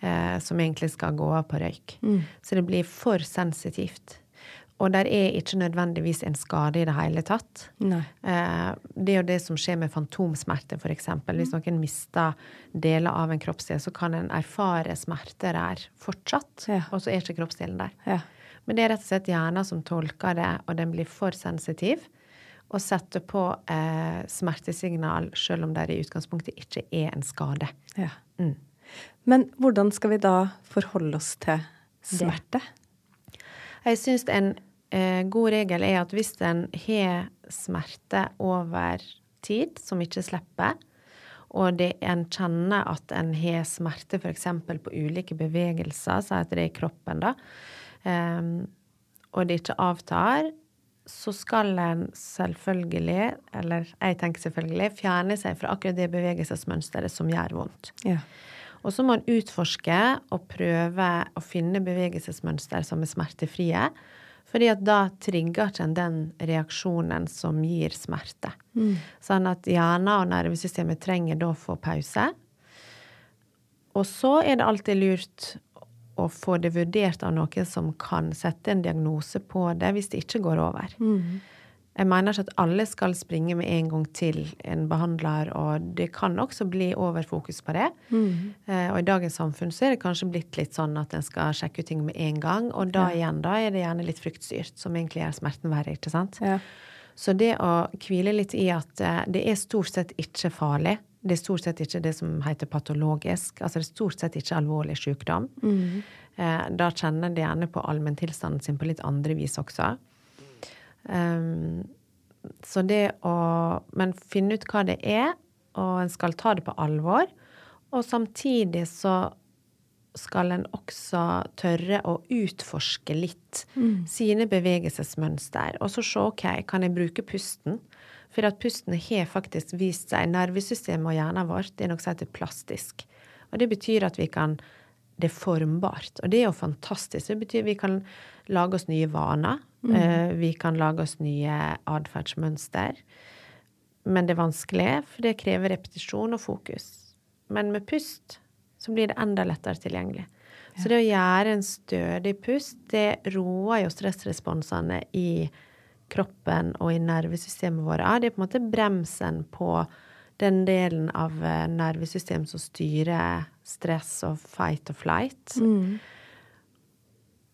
eh, som egentlig skal gå av på røyk. Så det blir for sensitivt. Og der er ikke nødvendigvis en skade i det hele tatt. Eh, det er jo det som skjer med fantomsmerte, f.eks. Hvis noen mister deler av en kroppsdel, så kan en erfare smerte der fortsatt, Ja. og så er ikke kroppsdelen der. Ja. Men det er rett og slett hjernen som tolker det, og den blir for sensitiv. Og setter på eh, smertesignal selv om det i utgangspunktet ikke er en skade. ja. Mm. Men hvordan skal vi da forholde oss til smerte? Jeg syns en eh, god regel er at hvis en har smerte over tid som ikke slipper, og det, en kjenner at en har smerte f.eks. på ulike bevegelser, si at det er i kroppen, da, eh, og det ikke avtar, så skal en selvfølgelig, eller jeg tenker selvfølgelig, fjerne seg fra akkurat det bevegelsesmønsteret som gjør vondt. Ja. Og så må en utforske og prøve å finne bevegelsesmønster som er smertefrie. Fordi at da trigger ikke en den reaksjonen som gir smerte. Sånn at hjernen og nervesystemet trenger da å få pause. Og så er det alltid lurt å få det vurdert av noen som kan sette en diagnose på det hvis det ikke går over. Jeg mener ikke at alle skal springe med en gang til en behandler, og det kan også bli overfokus på det. Eh, og i dagens samfunn så er det kanskje blitt litt sånn at en skal sjekke ut ting med en gang, og da igjen, da er det gjerne litt fryktstyrt, som egentlig gjør smerten verre, ikke sant? Ja. Så det å hvile litt i at eh, det er stort sett ikke farlig. Det er stort sett ikke det som heter patologisk. Altså det er stort sett ikke alvorlig sykdom. Eh, da kjenner en gjerne på allmenntilstanden sin på litt andre vis også. Um, så det å Men finne ut hva det er, og en skal ta det på alvor. Og samtidig så skal en også tørre å utforske litt mm. sine bevegelsesmønster. Og så se OK, kan jeg bruke pusten? For at pusten har faktisk vist seg Nervesystemet og hjernen vår det er noe som heter plastisk. Og det betyr at vi kan Det er formbart. Og det er jo fantastisk. Det betyr at vi kan lage oss nye vaner. Mm. Eh, vi kan lage oss nye atferdsmønster. Men det er vanskelig, for det krever repetisjon og fokus. Men med pust så blir det enda lettere tilgjengelig. Så det å gjøre en stødig pust, det roer jo stressresponsene i kroppen og i nervesystemet vårt. Det er på en måte bremsen på den delen av eh, nervesystemet som styrer stress og fight og flight. Mm.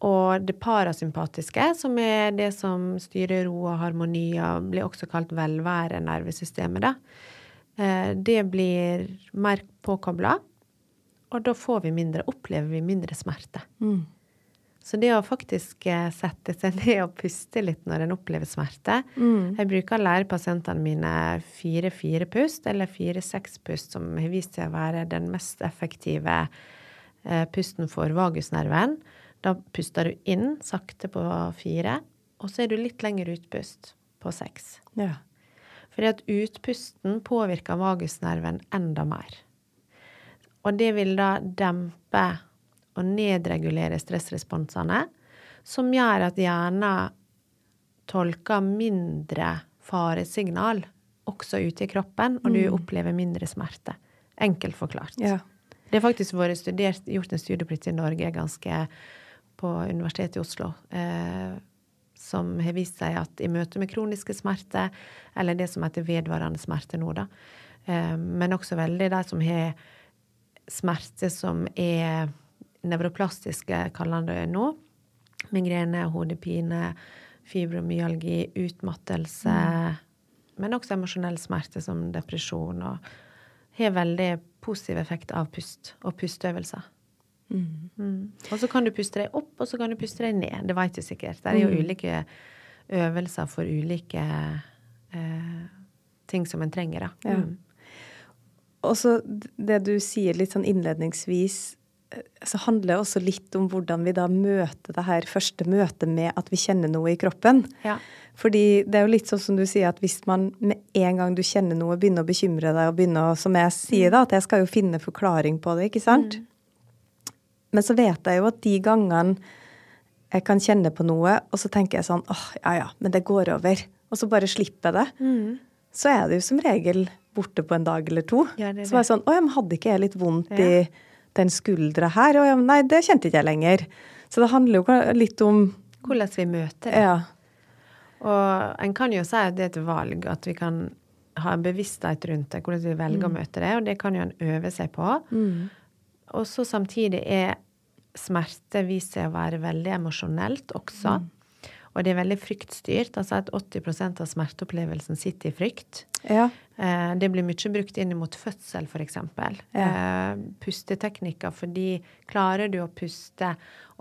Og det parasympatiske, som er det som styrer ro og harmoni, og blir også kalt velvære-nervesystemet, da. Eh, det blir mer påkobla, og da får vi mindre, opplever vi mindre smerte. Mm. Så det å faktisk eh, sette seg ned og puste litt når en opplever smerte mm. Jeg bruker å lære pasientene mine fire-fire pust, eller fire-seks pust, som har vist seg å være den mest effektive eh, pusten for vagusnerven. Da puster du inn sakte på fire, og så er du litt lenger utpust på seks. Ja. Fordi at utpusten påvirker vagusnerven enda mer. Og det vil da dempe og nedregulere stressresponsene, som gjør at hjernen tolker mindre faresignal også ute i kroppen, og du mm. opplever mindre smerte. Enkelt forklart. Ja. Det har faktisk vært studert, gjort en studie på dette i Norge, ganske på Universitetet i Oslo, eh, som har vist seg at i møte med kroniske smerter, eller det som heter vedvarende smerte nå, da, eh, men også veldig de som har smerte som er nevroplastiske, kaller han det nå. Migrene, hodepine, fibromyalgi, utmattelse. Mm. Men også emosjonell smerte som depresjon. Og har veldig positiv effekt av pust og pusteøvelser. Mm. Mm. Og så kan du puste deg opp, og så kan du puste deg ned. Det vet du sikkert. Det er jo mm. ulike øvelser for ulike eh, ting som en trenger, da. Ja. Mm. Og så det du sier litt sånn innledningsvis, så handler det også litt om hvordan vi da møter det her første møtet med at vi kjenner noe i kroppen. Ja. Fordi det er jo litt sånn som du sier, at hvis man med en gang du kjenner noe, begynner å bekymre deg og begynner å, som jeg sier, da, at jeg skal jo finne forklaring på det, ikke sant? Mm. Men så vet jeg jo at de gangene jeg kan kjenne på noe, og så tenker jeg sånn åh, ja ja, men det går over. Og så bare slipper jeg det. Mm. Så er det jo som regel borte på en dag eller to. Ja, det det. Så var jeg sånn Å ja, men hadde ikke jeg litt vondt ja. i den skuldra her? Og ja, nei, det kjente ikke jeg lenger. Så det handler jo litt om Hvordan vi møter det. Ja. Og en kan jo si at det er et valg, at vi kan ha en bevissthet rundt det, hvordan vi velger mm. å møte det, og det kan jo en øve seg på. Mm. Og så samtidig er smerte vist seg å være veldig emosjonelt også. Mm. Og det er veldig fryktstyrt. Altså at 80% av smerteopplevelsen sitter i frykt. Ja. Eh, det blir mye brukt inn mot fødsel, f.eks. Ja. Eh, pusteteknikker fordi klarer du å puste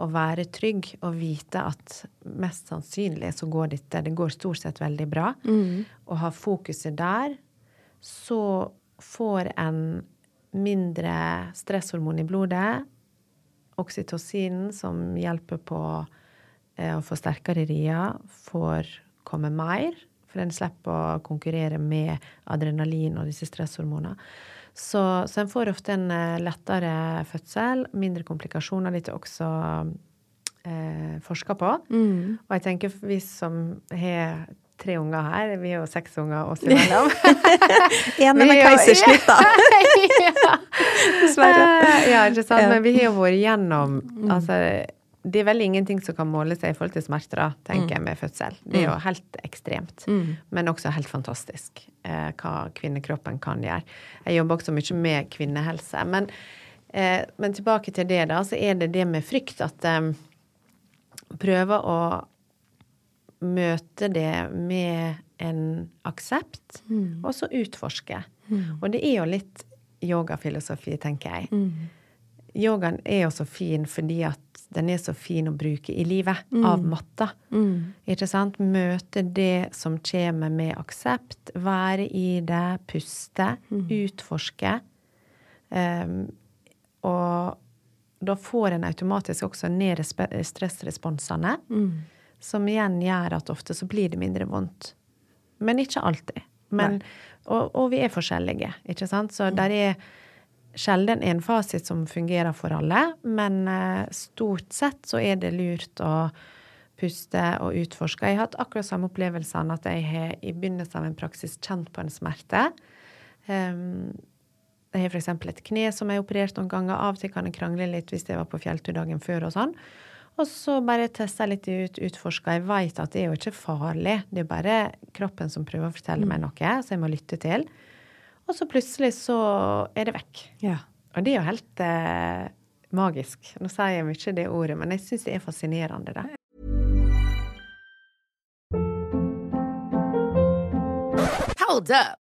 og være trygg og vite at mest sannsynlig så går dette Det går stort sett veldig bra. Mm. Og ha fokuset der, så får en mindre stresshormon i blodet. Oksytocin, som hjelper på og får sterkere rier, får komme mer, for en slipper å konkurrere med adrenalin og disse stresshormonene. Så, så en får ofte en eh, lettere fødsel, mindre komplikasjoner. litt også eh, forska på. Mm. Og jeg tenker vi som har tre unger her, vi er jo seks unger oss imellom. En med keisersnitt, da. Dessverre. ja, ikke sant. Men vi har jo vært gjennom mm. altså det er vel ingenting som kan måle seg i forhold til smerter, tenker mm. jeg, med fødsel. Det er jo mm. helt ekstremt, mm. men også helt fantastisk eh, hva kvinnekroppen kan gjøre. Jeg jobber også mye med kvinnehelse. Men, eh, men, tilbake til det, da, så er det det med frykt at eh, Prøve å møte det med en aksept, mm. og så utforske. Mm. Og det er jo litt yogafilosofi, tenker jeg. Mm yogaen er jo så fin fordi at den er så fin å bruke i livet, av matta. Ikke sant? Møte det som kommer med aksept, være i det, puste, utforske. Um, og da får en automatisk også ned stressresponsene, som igjen gjør at ofte så blir det mindre vondt. Men ikke alltid. Men, og, og vi er forskjellige, ikke sant? Så der er sjelden en fasit som fungerer for alle, men eh, stort sett så er det lurt å puste og utforske. Jeg har hatt akkurat samme opplevelsene at jeg har i begynnelsen av en praksis kjent på en smerte. Um, jeg har f.eks. et kne som jeg har operert noen ganger. Av og til kan jeg krangle litt hvis jeg var på fjelltur dagen før og sånn. Og så bare testa litt ut, utforska. Jeg veit at det er jo ikke farlig. Det er bare kroppen som prøver å fortelle meg noe, så jeg må lytte til. Og så plutselig så er det vekk. Ja. Og det er jo helt eh, magisk. Nå sier jeg mye det ordet, men jeg syns det er fascinerende, det. Hold up.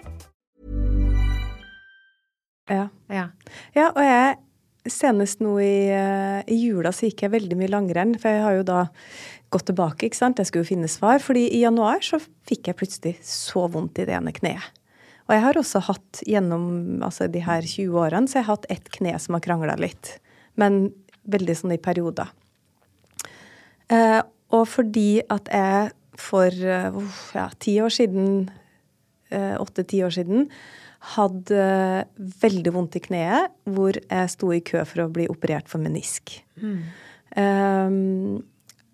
ja. Ja. Ja, og jeg Senest nå i, eh, i jula så gikk jeg veldig mye langrenn, for jeg har jo da gått tilbake, ikke sant. Jeg skulle jo finne svar, fordi i januar så fikk jeg plutselig så vondt i det ene kneet. Og jeg har også hatt gjennom altså de her 20 årene, så jeg har hatt ett kne som har krangla litt. Men veldig sånn i perioder. Eh, og fordi at jeg for uff, ja, ti år siden, eh, åtte-ti år siden, hadde veldig vondt i kneet, hvor jeg sto i kø for å bli operert for menisk. Um,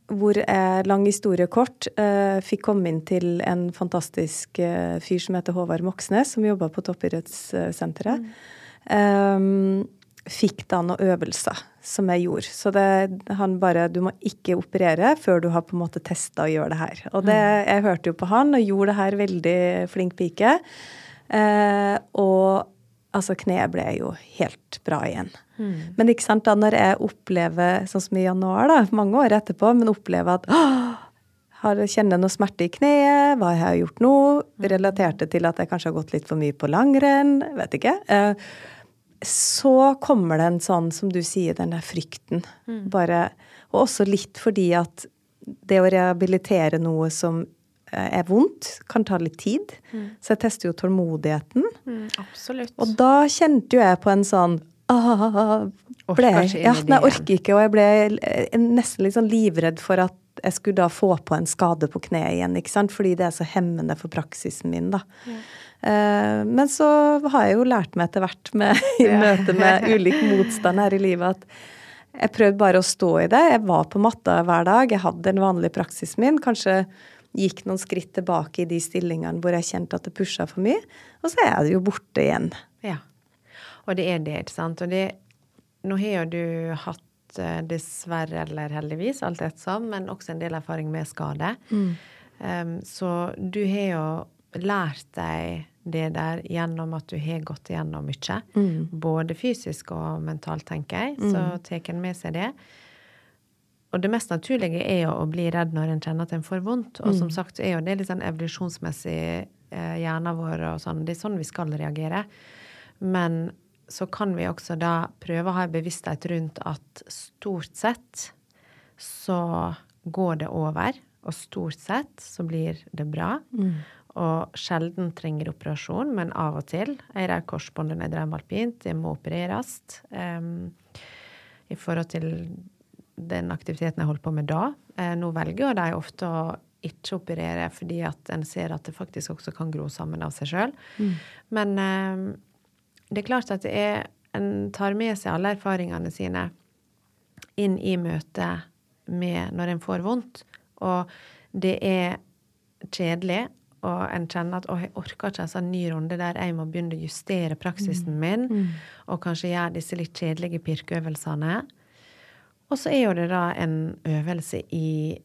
hvor jeg, lang historie kort, uh, fikk komme inn til en fantastisk uh, fyr som heter Håvard Moxnes, som jobba på Toppidrettssenteret. Um, fikk da noen øvelser som jeg gjorde. Så det, han bare Du må ikke operere før du har på en måte testa å gjøre det her. Og det, jeg hørte jo på han og gjorde det her veldig flink pike. Eh, og altså, kneet ble jo helt bra igjen. Men ikke sant, da når jeg opplever, sånn som i januar, da, mange år etterpå, men opplever at «Åh, har kjenner noe smerte i kneet, hva jeg har gjort nå, relaterte til at jeg kanskje har gått litt for mye på langrenn, vet ikke. Eh, så kommer det en sånn, som du sier, den der frykten. Bare, og også litt fordi at det å rehabilitere noe som er vondt, kan ta litt tid. Så jeg tester jo tålmodigheten. absolutt. Og da kjente jo jeg på en sånn ah, ble, ja, nei, Jeg orker ikke, og jeg ble eh, nesten litt sånn livredd for at jeg skulle da få på en skade på kneet igjen, ikke sant? fordi det er så hemmende for praksisen min, da. Eh, men så har jeg jo lært meg etter hvert med, i møte med ulik motstand her i livet at jeg prøvde bare å stå i det. Jeg var på matta hver dag. Jeg hadde den vanlige praksisen min. Kanskje gikk noen skritt tilbake i de stillingene hvor jeg kjente at det pusha for mye. Og så er det jo borte igjen. Ja. Og det er det, ikke sant. Og det Nå har jo du hatt, eh, dessverre eller heldigvis, alt ettersom, men også en del erfaring med skade. Um, så du har jo lært deg det der gjennom at du har gått igjennom mye. Både fysisk og mentalt, tenker jeg. Så tar en med seg det. Og det mest naturlige er jo å bli redd når en kjenner at en får vondt. Og som sagt er jo det litt sånn evolusjonsmessig eh, hjernen vår og sånn. Det er sånn vi skal reagere. Men så kan vi også da prøve å ha en bevissthet rundt at stort sett så går det over. Og stort sett så blir det bra. Og sjelden trenger operasjon, men av og til. Jeg rev korsbåndet når jeg drev med alpint. Det må opereres. Um, I forhold til den aktiviteten jeg holdt på med da. Eh, nå velger de ofte å ikke operere fordi at en ser at det faktisk også kan gro sammen av seg sjøl. Men eh, det er klart at det er, en tar med seg alle erfaringene sine inn i møtet med når en får vondt. Og det er kjedelig, og en kjenner at 'å, jeg orker ikke en sånn ny runde der jeg må begynne å justere praksisen min', og kanskje gjøre disse litt kjedelige pirkeøvelsene. Og så er jo det da en øvelse i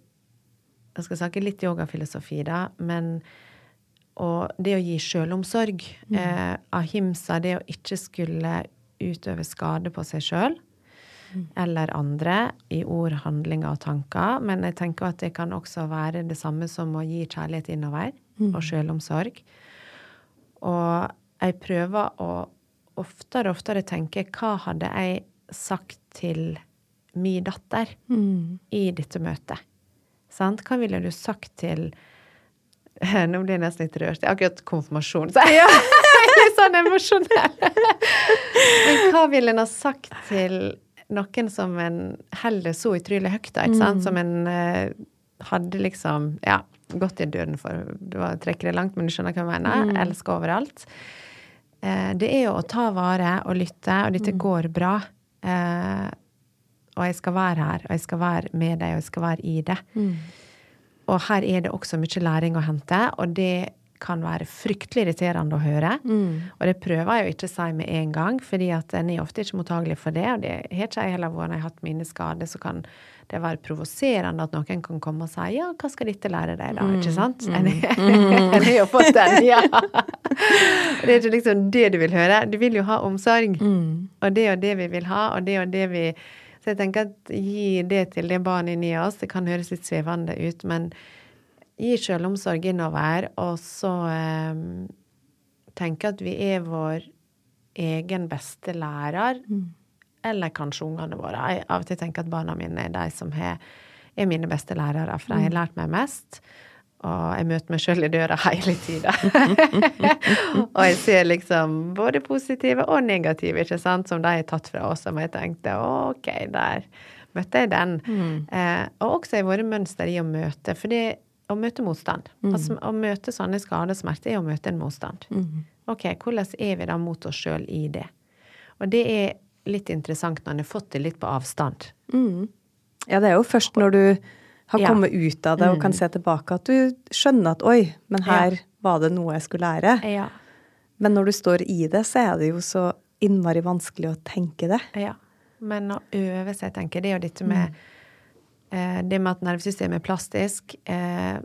Jeg skal snakke litt yogafilosofi, da, men og det å gi sjølomsorg. Eh, ahimsa, det å ikke skulle utøve skade på seg sjøl eller andre i ord, handlinger og tanker. Men jeg tenker at det kan også være det samme som å gi kjærlighet innover og sjølomsorg. Og jeg prøver å oftere og oftere tenke hva hadde jeg sagt til min datter i dette møtet? Sant? Hva ville du sagt til Nå blir jeg nesten litt rørt. Jeg har akkurat konfirmasjon, så jeg er litt sånn emosjonell. Men hva ville en ha sagt til noen som en holder så utrolig høyt, da, ikke sant? Som en eh, hadde liksom Ja, gått i døden for Du trekker det langt, men du skjønner hva jeg mener. Elsker overalt. Eh, det er jo å ta vare og lytte, og dette går bra. Og jeg skal være her, og jeg skal være med deg, og jeg skal være i det. Og her er det også mye læring å hente, og det kan være fryktelig irriterende å høre. Og det prøver jeg jo ikke å si med en gang, fordi at en er ofte ikke mottagelig for det. Og det har ikke jeg heller vært når jeg har hatt mine skader, så kan det være provoserende at noen kan komme og si ja, hva skal dette lære deg, da? Ikke sant? Mm. en har jo fått den, ja. Det er ikke liksom det du vil høre. Du vil jo ha omsorg. Og det er jo det vi vil ha, og det er jo det vi Så jeg tenker at gi det til det barnet inni oss. Det kan høres litt svevende ut, men gi sjølomsorg innover, og så eh, tenke at vi er vår egen beste lærer. Eller kanskje ungene våre. Jeg av og til tenker at barna mine er de som er mine beste lærere, for de har lært meg mest. Og jeg møter meg sjøl i døra hele tida. og jeg ser liksom både positive og negative, ikke sant, som de har tatt fra oss, som jeg tenkte OK, der møtte jeg den. Eh, og også i våre mønster i å møte. For det å møte motstand. Altså, å møte sånne skader og smerte er å møte en motstand. OK, hvordan er vi da mot oss sjøl i det? Og det er litt interessant når en har fått det litt på avstand. Ja, det er jo først når du har kommet ut av det og kan se tilbake, at du skjønner at oi, men her var det noe jeg skulle lære. Ja. Men når du står i det, så er det jo så innmari vanskelig å tenke det. Ja. Men å øve seg, tenker jeg, det er jo dette med eh, Det med at nervesystemet er plastisk. Eh,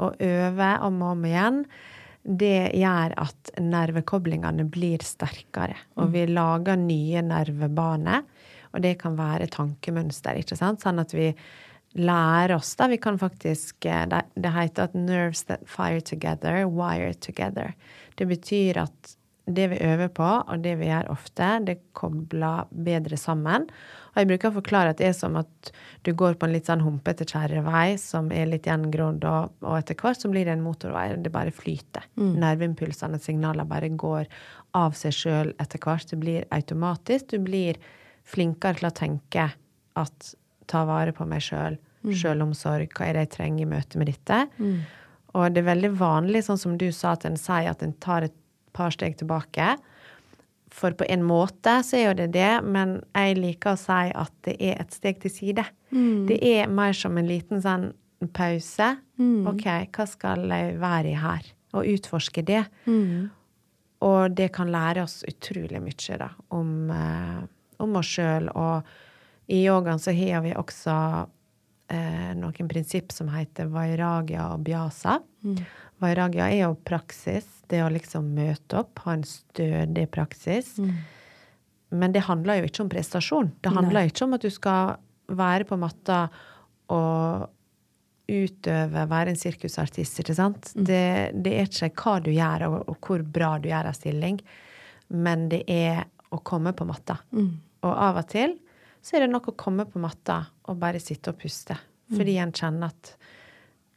å øve om og om igjen, det gjør at nervekoblingene blir sterkere. Og vi lager nye nervebaner. Og det kan være tankemønster, ikke sant? Sånn at vi lærer oss da. Vi kan faktisk eh, Det, heter at 'nerves that fire together, wire together'. Det betyr at det vi øver på, og det vi gjør ofte, det kobler bedre sammen. Og jeg bruker å forklare at det er som at du går på en litt sånn humpete kjerrevei som er litt gjengrodd, og, og etter hvert så blir det en motorvei. Det bare flyter. Nerveimpulsene, signalene, bare går av seg sjøl etter hvert. Det blir automatisk. Du blir flinkere til å tenke at ta vare på meg sjøl, sjølomsorg, hva er det jeg trenger i møte med dette? Og det er veldig vanlig, sånn som du sa, at en sier at en tar et par steg tilbake. For på en måte så er jo det det, men jeg liker å si at det er et steg til side. Det er mer som en liten sånn pause. OK, hva skal jeg være i her? Og utforske det. Og det kan lære oss utrolig mye da, om, eh, om oss sjøl. Og i yogaen så har vi også eh, noen prinsipp som heter vairagya og byasa. Vairagya er jo praksis, det å liksom møte opp, ha en stødig praksis. Men det handler jo ikke om prestasjon. Det handler ikke om at du skal være på matta og utøve, være en sirkusartist, ikke sant? Det, det er ikke hva du gjør, og, og hvor bra du gjør av stilling, men det er å komme på matta. Og av og til så er det nok å komme på matta og bare sitte og puste, fordi en kjenner at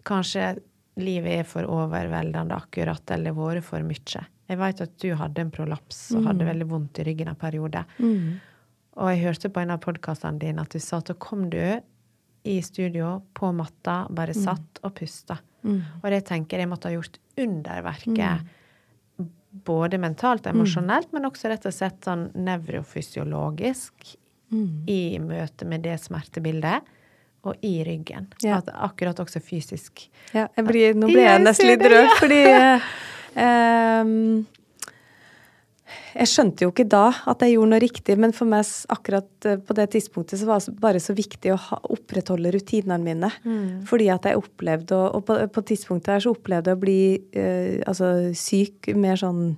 kanskje livet er for overveldende akkurat, eller vært for mye. Jeg vet at du hadde en prolaps og hadde veldig vondt i ryggen en periode. Og jeg hørte på en av podkastene dine at du sa at da kom du i studio, på matta, bare satt og pusta. Og det tenker jeg måtte ha gjort underverket. Både mentalt og emosjonelt, men også rett og slett sånn nevrofysiologisk i møte med det smertebildet. Og i ryggen. Ja. At akkurat også fysisk. Ja, jeg blir, nå ble jeg jeg nesten litt rørt, ja. fordi eh, ehm, Jeg skjønte jo ikke da at jeg gjorde noe riktig, men for meg akkurat eh, på det tidspunktet så var det bare så viktig å ha, opprettholde rutinene mine. Mm. Fordi at jeg opplevde, å- og på, på tidspunktet her så opplevde jeg å bli eh, altså, syk mer sånn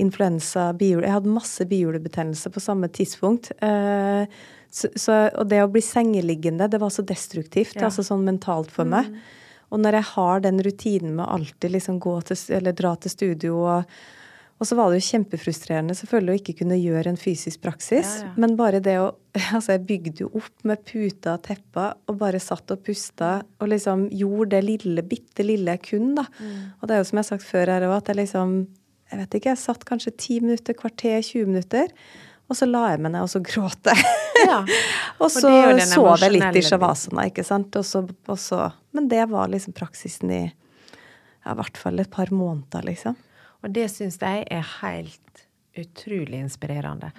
influensa, bihule Jeg hadde masse bihulebetennelse på samme tidspunkt. Eh, så, så, og det å bli sengeliggende, det var så destruktivt, Ja. altså sånn mentalt for meg. Og når jeg har den rutinen med alltid liksom gå til, eller dra til studio og og så var det jo kjempefrustrerende selvfølgelig å ikke kunne gjøre en fysisk praksis. Ja, ja. Men bare det å Altså, jeg bygde jo opp med puter og tepper og bare satt og pusta og liksom gjorde det lille, bitte lille jeg kunne, da. Mm. Og det er jo som jeg har sagt før her òg, at jeg liksom Jeg vet ikke, jeg satt kanskje 10 minutter, kvarter, 20 minutter. Og så la jeg meg ned, og så gråt jeg. Ja. og så sov jeg litt i shavasana, ikke sant. Og så, og så Men det var liksom praksisen i ja, i hvert fall et par måneder, liksom. Og det syns jeg er helt utrolig inspirerende.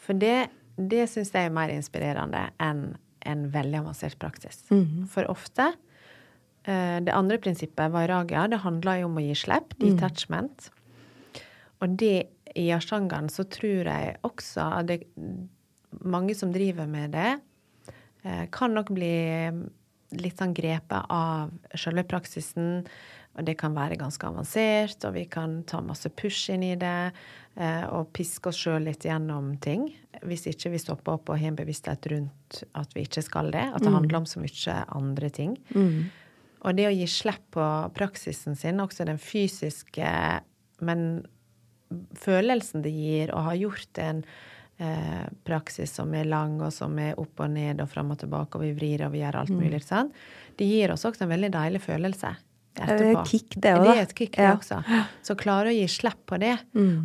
For det, det syns jeg er mer inspirerende enn en veldig avansert praksis. For ofte eh, Det andre prinsippet, vairagia, det handler jo om å gi slipp, detachment. Og det i asjangeren, så tror jeg også at det mange som driver med det, eh, kan nok bli litt sånn grepet av selve praksisen. Og det kan være ganske avansert, og vi kan ta masse push inn i det. eh, Og piske oss sjøl litt gjennom ting. Hvis ikke vi stopper opp og har en bevissthet rundt at vi ikke skal det. At det handler om så mye andre ting. Og det å gi slipp på praksisen sin, også den fysiske, men følelsen det gir å ha gjort en eh, praksis som er lang, og som er opp og ned og fram og tilbake, og vi vrir og vi gjør alt mulig, sant? det gir oss også en veldig deilig følelse det er kick, det også, Det er et kick, det Ja. også. Så klare å gi slipp på det,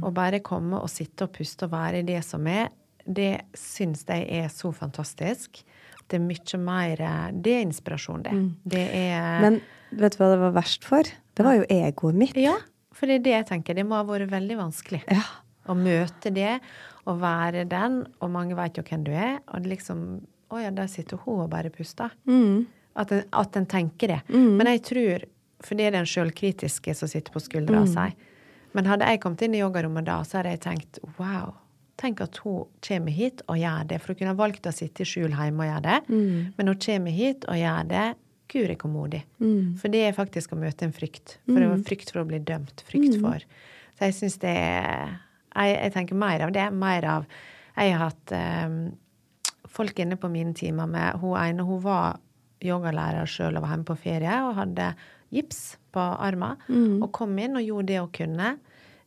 og bare komme og sitte og puste og være i det som er, det syns jeg er så fantastisk. Det er mye mer eh, Det er inspirasjon, det. Det er Men vet du hva det var verst for? Det var jo egoet mitt. Ja, for det er det jeg tenker. Det må ha vært veldig vanskelig. Ja. Å møte det, å være den, og mange vet jo hvem du er. Og det liksom Å ja, der sitter hun og bare puster. At, en, at en tenker det. Men jeg tror For det er den sjølkritiske som sitter på skuldra si. Men hadde jeg kommet inn i yogarommet da, så hadde jeg tenkt wow. Tenk at hun kommer hit og gjør det. For hun kunne valgt å sitte i skjul hjemme og gjøre det. Men hun kommer hit og gjør det. Guri hvor modig. For det er faktisk å møte en frykt. For det var frykt for å bli dømt. Frykt for Så jeg syns det er jeg, jeg tenker mer av det. Mer av Jeg har hatt um, folk inne på mine timer med Hun ene hun var yogalærer sjøl og var hjemme på ferie og hadde gips på armen. Og kom inn og gjorde det hun kunne.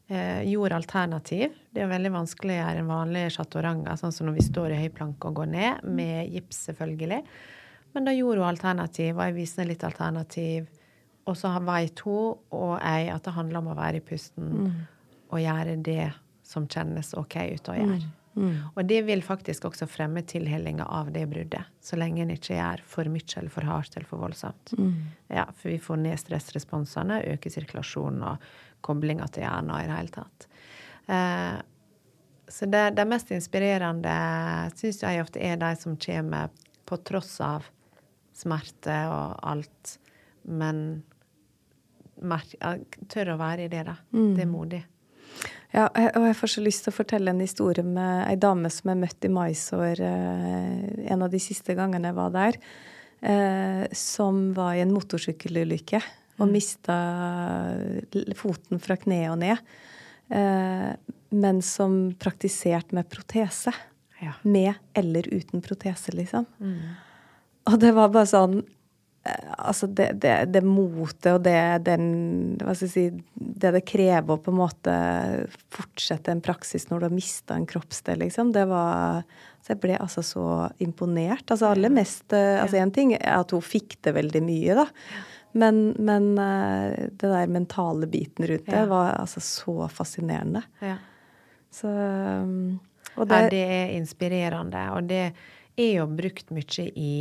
Eh, gjorde alternativ. Det er veldig vanskelig å gjøre en vanlig chatoranga, sånn som når vi står i høy planke og går ned, med gips, selvfølgelig. Men da gjorde hun alternativ, og jeg viste henne litt alternativ. Og så veit hun og jeg at det handler om å være i pusten og gjøre det som kjennes OK ut å gjøre. Og det vil faktisk også fremme tilhellinga av det bruddet. Så lenge en ikke gjør for mye eller for hardt eller for voldsomt. Ja, For vi får ned stressresponsene, øker sirkulasjonen og koblinga til hjernen i det hele tatt. Eh, så det, det mest inspirerende syns jeg ofte er de som kommer på tross av smerte og alt, men tør å være i det, da. Det er modig. Ja, og jeg får så lyst til å fortelle en historie med ei dame som jeg møtte i Mysore eh, en av de siste gangene jeg var der, eh, som var i en motorsykkelulykke og mista foten fra kneet og ned, eh, men som praktiserte med protese. Ja. Med eller uten protese, liksom. Og det var bare sånn eh, Altså, det, det, det motet og det den Hva skal jeg si Det det krever å på en måte fortsette en praksis når du har mista en kroppsdel, liksom, det var Så jeg ble altså så imponert. Altså aller mest eh, Altså én ting er at hun fikk det veldig mye, da. Men, men eh, det der mentale biten rundt det var altså så fascinerende. Ja. Så og det, Ja, det er inspirerende, og det er jo brukt mye i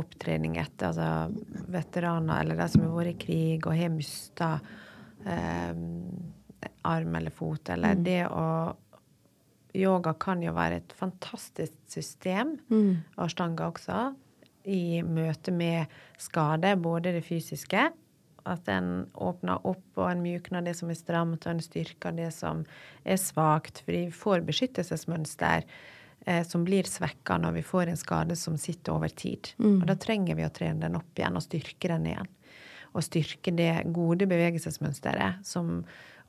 opptrening etter, altså veteraner eller de som har vært i krig og har mista eh, arm eller fot, eller det å Yoga kan jo være et fantastisk system, og stanga også, i møte med skade, både det fysiske At en åpner opp og en mjukner det som er stramt, og en styrker det som er svakt. For vi får beskyttelsesmønster eh, som blir svekka når vi får en skade som sitter over tid. Og da trenger vi å trene den opp igjen og styrke den igjen. Og styrke det gode bevegelsesmønsteret som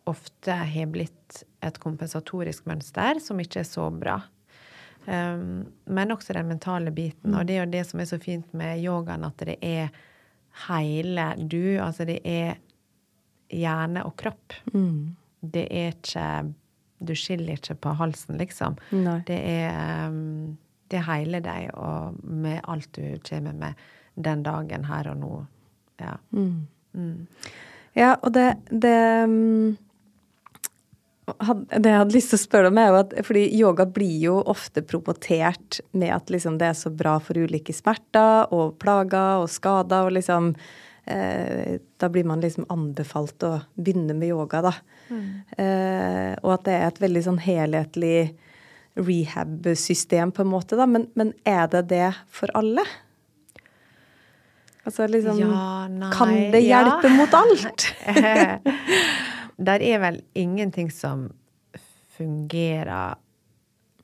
ofte har blitt et kompensatorisk mønster som ikke er så bra. Um, men også den mentale biten. Og det er jo det som er så fint med yogaen, at det er hele du. Altså det er hjerne og kropp. Det er ikke Du skiller ikke på halsen, liksom. Nei. Det er um, det er hele deg, og med alt du kommer med den dagen her og nå. Ja. Ja, og det, det mm, had- Det jeg hadde lyst til å spørre om, er jo at fordi yoga blir jo ofte promotert med at liksom det er så bra for ulike smerter og plager og skader, og liksom Da blir man liksom anbefalt å begynne med yoga, da. Eh, og at det er et veldig sånn helhetlig rehab-system, på en måte, da. Men, men er det det for alle? Altså liksom Ja, nei, Kan det ja. hjelpe mot alt? Der er vel ingenting som fungerer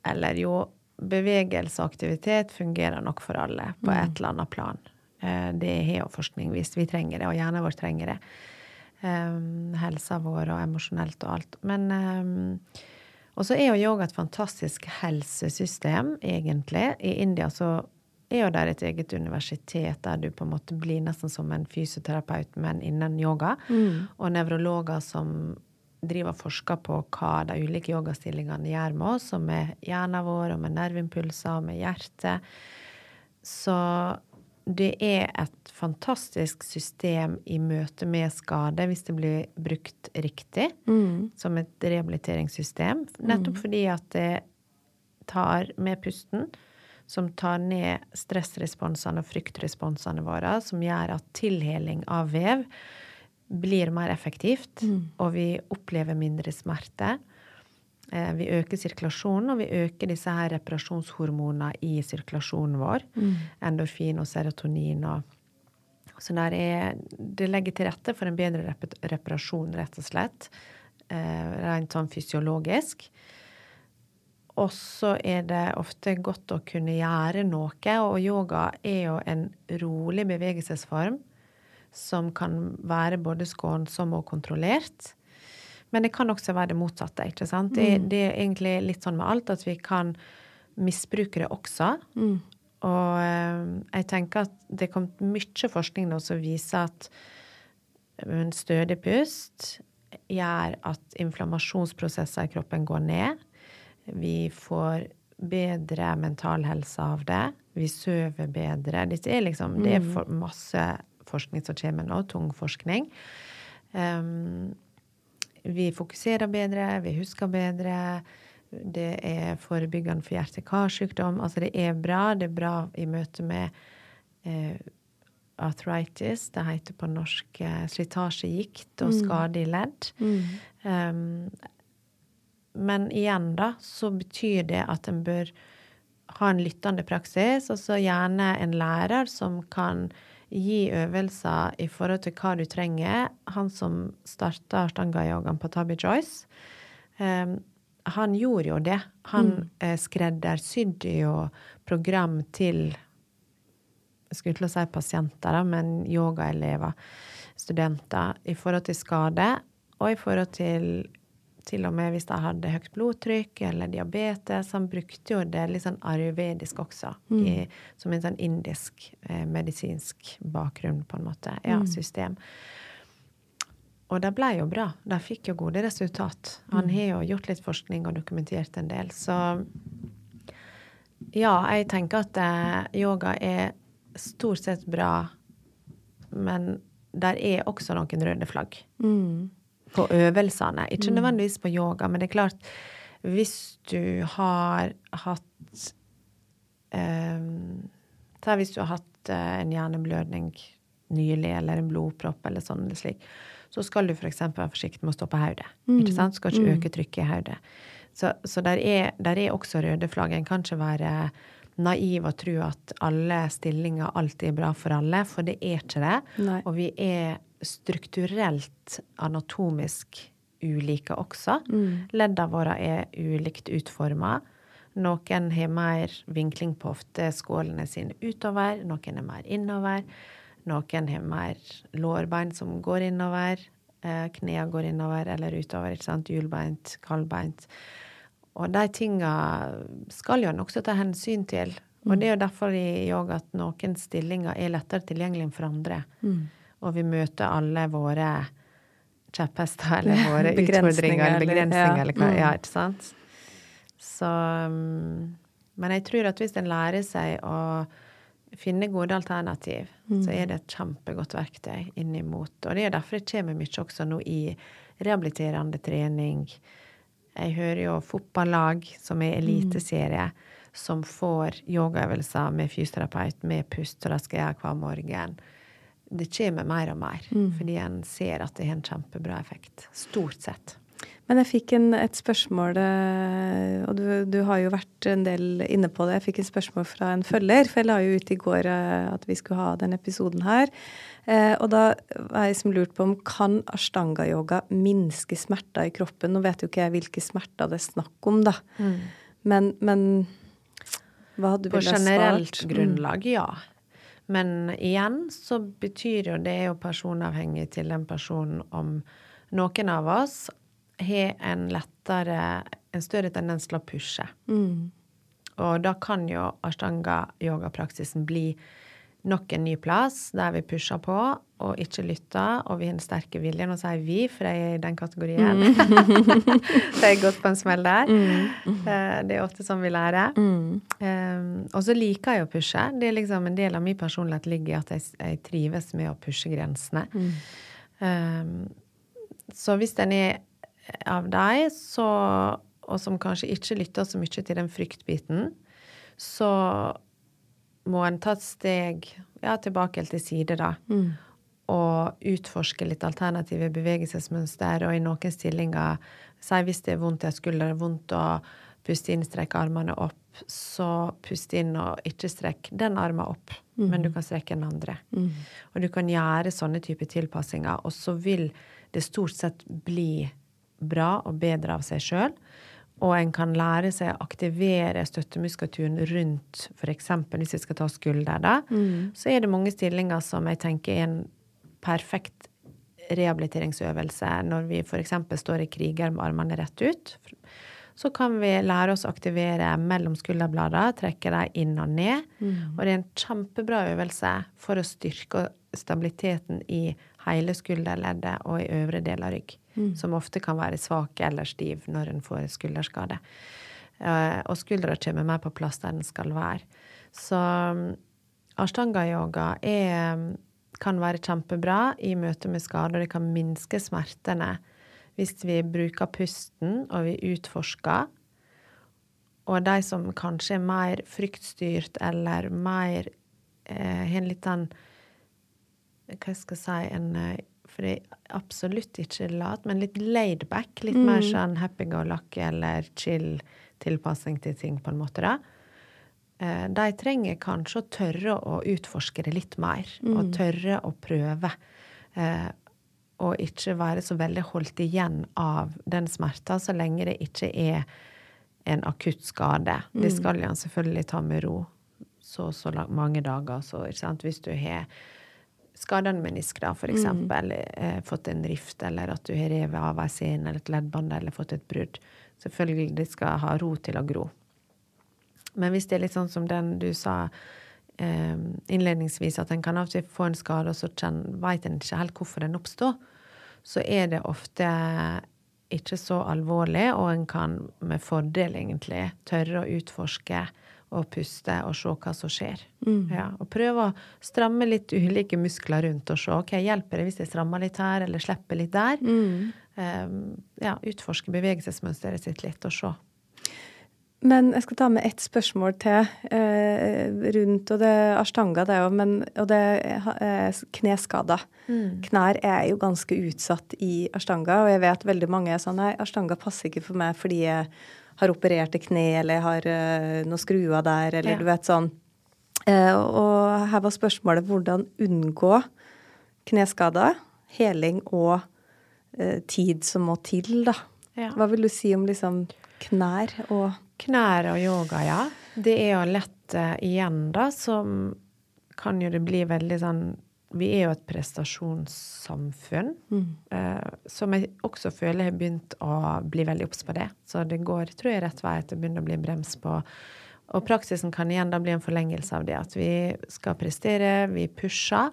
Eller jo, bevegelse og aktivitet fungerer nok for alle på et eller annet plan. Eh, Det har forskning vist. Vi trenger det, og hjernen vår trenger det. Um, helsa vår og emosjonelt og alt. Men um, Og så er jo yoga et fantastisk helsesystem, egentlig. I India så er jo der et eget universitet der du på en måte blir nesten som en fysioterapeut, men innen yoga. Og nevrologer som driver og forsker på hva de ulike yogastillingene gjør med oss, og med hjernen vår, og med nerveimpulser, og med hjertet. Så det er et fantastisk system i møte med skade hvis det blir brukt riktig som et rehabiliteringssystem. Nettopp fordi at det tar med pusten, som tar ned stressresponsene og fryktresponsene våre, som gjør at tilheling av vev blir mer effektivt, og vi opplever mindre smerte. Eh, Vi øker sirkulasjonen, og vi øker disse her reparasjonshormonene i sirkulasjonen vår. Endorfin og serotonin og Så der er, det legger til rette for en bedre reparasjon, rett og slett. Eh, rent sånn fysiologisk. Og så er det ofte godt å kunne gjøre noe, og yoga er jo en rolig bevegelsesform som kan være både skånsom og kontrollert. Men det kan også være det motsatte. ikke sant? Det, det er egentlig litt sånn med alt at vi kan misbruke det også. Og eh, jeg tenker at det er kommet mye forskning nå som viser at en stødig pust gjør at inflammasjonsprosesser i kroppen går ned. Vi får bedre mental helse av det. Vi sover bedre. Dette er liksom, Det er for masse forskning som kommer nå, tung forskning. Um, vi fokuserer bedre, vi husker bedre. Det er forebyggende for hjerte-karsykdom. Altså, det er bra. Det er bra i møte med eh, arthritis. Det heter på norsk eh, slitasjegikt og skade i ledd. Um, men igjen, da, så betyr det at en bør ha en lyttende praksis, og så gjerne en lærer som kan gi øvelser i forhold til hva du trenger. Han som starta stangayogaen på Tabby Joyce, um, han gjorde jo det. Han eh, skreddersydde jo program til jeg skulle til å si pasienter, da, men yogaelever, studenter, i forhold til skade, og i forhold til til og med hvis de hadde høyt blodtrykk eller diabetes. Han brukte jo det litt sånn ayurvedisk også, i, som en sånn indisk eh, medisinsk bakgrunn, på en måte. Ja, system. Og det ble jo bra. De fikk jo gode resultat. Han har jo gjort litt forskning og dokumentert en del, så ja, jeg tenker at eh, yoga er stort sett bra, men der er også noen røde flagg på øvelsene. Ikke nødvendigvis på yoga, men det er klart Hvis du har hatt um, hvis du har hatt eh, en hjerneblødning nylig, eller en blodpropp, eller sånn eller slik, så skal du f.eks. være forsiktig med å stå på hodet. Ikke sant? Skal ikke øke trykket i hodet. Så, så der, er, der er også røde flagg. En kan ikke være naiv og tro at alle stillinger alltid er bra for alle, for det er ikke det. Nei. Og vi er strukturelt anatomisk ulike også. Leddene våre er ulikt utforma. Noen har mer vinkling på hofteskålene sine utover, noen er mer innover. Noen har mer lårbein som går innover. Eh, knærne går innover eller utover. ikke sant? Hjulbeint, kaldbeint. Og de tinga skal jo en også ta hensyn til. Og det er jo derfor i yoga at noen stillinger er lettere tilgjengelig enn for andre. Og vi møter alle våre kjepphester eller våre utfordringer eller begrensninger. Eller hva, Mm. ja, ikke sant? Så um, Men jeg tror at hvis en lærer seg å finne gode alternativ, så er det et kjempegodt verktøy innimot. Og det er derfor det kommer mye også nå i rehabiliterende trening. Jeg hører jo fotballag som er eliteserie, som får yogaøvelser med fysioterapeut med pust, og ha hver morgen. Det kommer mer og mer, fordi en ser at det har en kjempebra effekt. Stort sett. Men jeg fikk en, et spørsmål, eh, og du, du har jo vært en del inne på det. Jeg fikk et spørsmål fra en følger, for jeg la jo ut i går eh, at vi skulle ha den episoden her. Eh, og da var jeg som lurt på om kan ashtanga-yoga minske smerter i kroppen? Nå vet jo ikke jeg hvilke smerter det er snakk om, da. Men, men hva hadde du På generelt grunnlag, ja. Men igjen så betyr jo det jo personavhengig til den personen om noen av oss har en lettere, en større tendens til å pushe. Mm. Og da kan jo ashtanga-yogapraksisen bli nok en ny plass der vi pusher på og ikke lytter, og vi har den sterke viljen. Og så er vi, for jeg er i den kategorien. så jeg har gått på en smell der. Mm. Det er ofte sånn vi lærer. Um, og så liker jeg å pushe. Det er liksom En del av min personlighet ligger i at jeg, jeg trives med å pushe grensene. Um, så hvis den er av deg, så, og som kanskje ikke lytter så mye til den fryktbiten, så må en ta et steg ja, tilbake til side, da. Og utforske litt alternative bevegelsesmønster. Og i noen stillinger, si hvis det er vondt i en skulder, er vondt å puste inn, strekke armene opp, så pust inn og ikke strekk den armen opp, men du kan strekke den andre. Og du kan gjøre sånne typer tilpassinger, og så vil det stort sett bli bra og bedre av seg sjøl. Og en kan lære seg å aktivere støttemuskulaturen rundt f.eks. hvis vi skal ta skulder, da, så er det mange stillinger som jeg tenker er en perfekt rehabiliteringsøvelse når vi f.eks. står i kriger med armene rett ut. Så kan vi lære oss å aktivere mellom skulderbladene, trekke dem inn og ned. Og det er en kjempebra øvelse for å styrke stabiliteten i hele skulderleddet og i øvre del av rygg, som ofte kan være svak eller stiv når en får skulderskade. Eh, Og skuldra kommer mer på plass der den skal være. Så mm, ashtanga-yoga er, kan være kjempebra i møte med skader. Det kan minske smertene hvis vi bruker pusten og vi utforsker. Og de som kanskje er mer fryktstyrt eller mer eh, har en litt sånn Hva skal jeg si en eh, For det er absolutt ikke lat, men litt laid back. Litt mer sånn happy go lucky eller chill tilpassing til ting, på en måte. da. Eh, de trenger kanskje å tørre å utforske det litt mer, og tørre å prøve. Eh, og ikke være så veldig holdt igjen av den smerten, så lenge det ikke er en akutt skade. Det skal en selvfølgelig ta med ro så og så mange dager. Så? Hvis du har skada en menisk, da, for eksempel, eh, fått en rift, eller at du har revet av ei sene eller et leddbånd, eller fått et brudd. Selvfølgelig det skal ha ro til å gro. Men hvis det er litt sånn som den du sa eh, innledningsvis, at en kan av og til få en skade, og så veit en ikke helt hvorfor den oppstår, så er det ofte ikke så alvorlig, og en kan med fordel egentlig tørre å utforske og puste og se hva som skjer. Ja, og prøve å stramme litt ulike muskler rundt og se ok, hjelper det hvis jeg strammer litt her eller slipper litt der. Eh, ja, utforske bevegelsesmønsteret sitt litt og se. Men jeg skal ta med ett spørsmål til eh, rundt og det er ashtanga, det òg, men, og det er kneskader. Mm. Knær er jo ganske utsatt i ashtanga, og jeg vet veldig mange er sånn nei, ashtanga passer ikke for meg fordi jeg har operert et kne, eller har uh, noen skruer der, eller ja. du vet sånn. Uh, og her var spørsmålet hvordan unngå kneskader, heling og uh, tid som må til, da. Ja. Hva vil du si om liksom knær og Knær og yoga, ja. Det er jo lett igjen, da, som kan jo det bli veldig sånn Vi er jo et prestasjonssamfunn, mm. uh, som jeg også føler har begynt å bli veldig obs på det. Så det går, tror jeg, rett vei at det begynner å bli brems på Og praksisen kan igjen da bli en forlengelse av det. At vi skal prestere, vi pusher.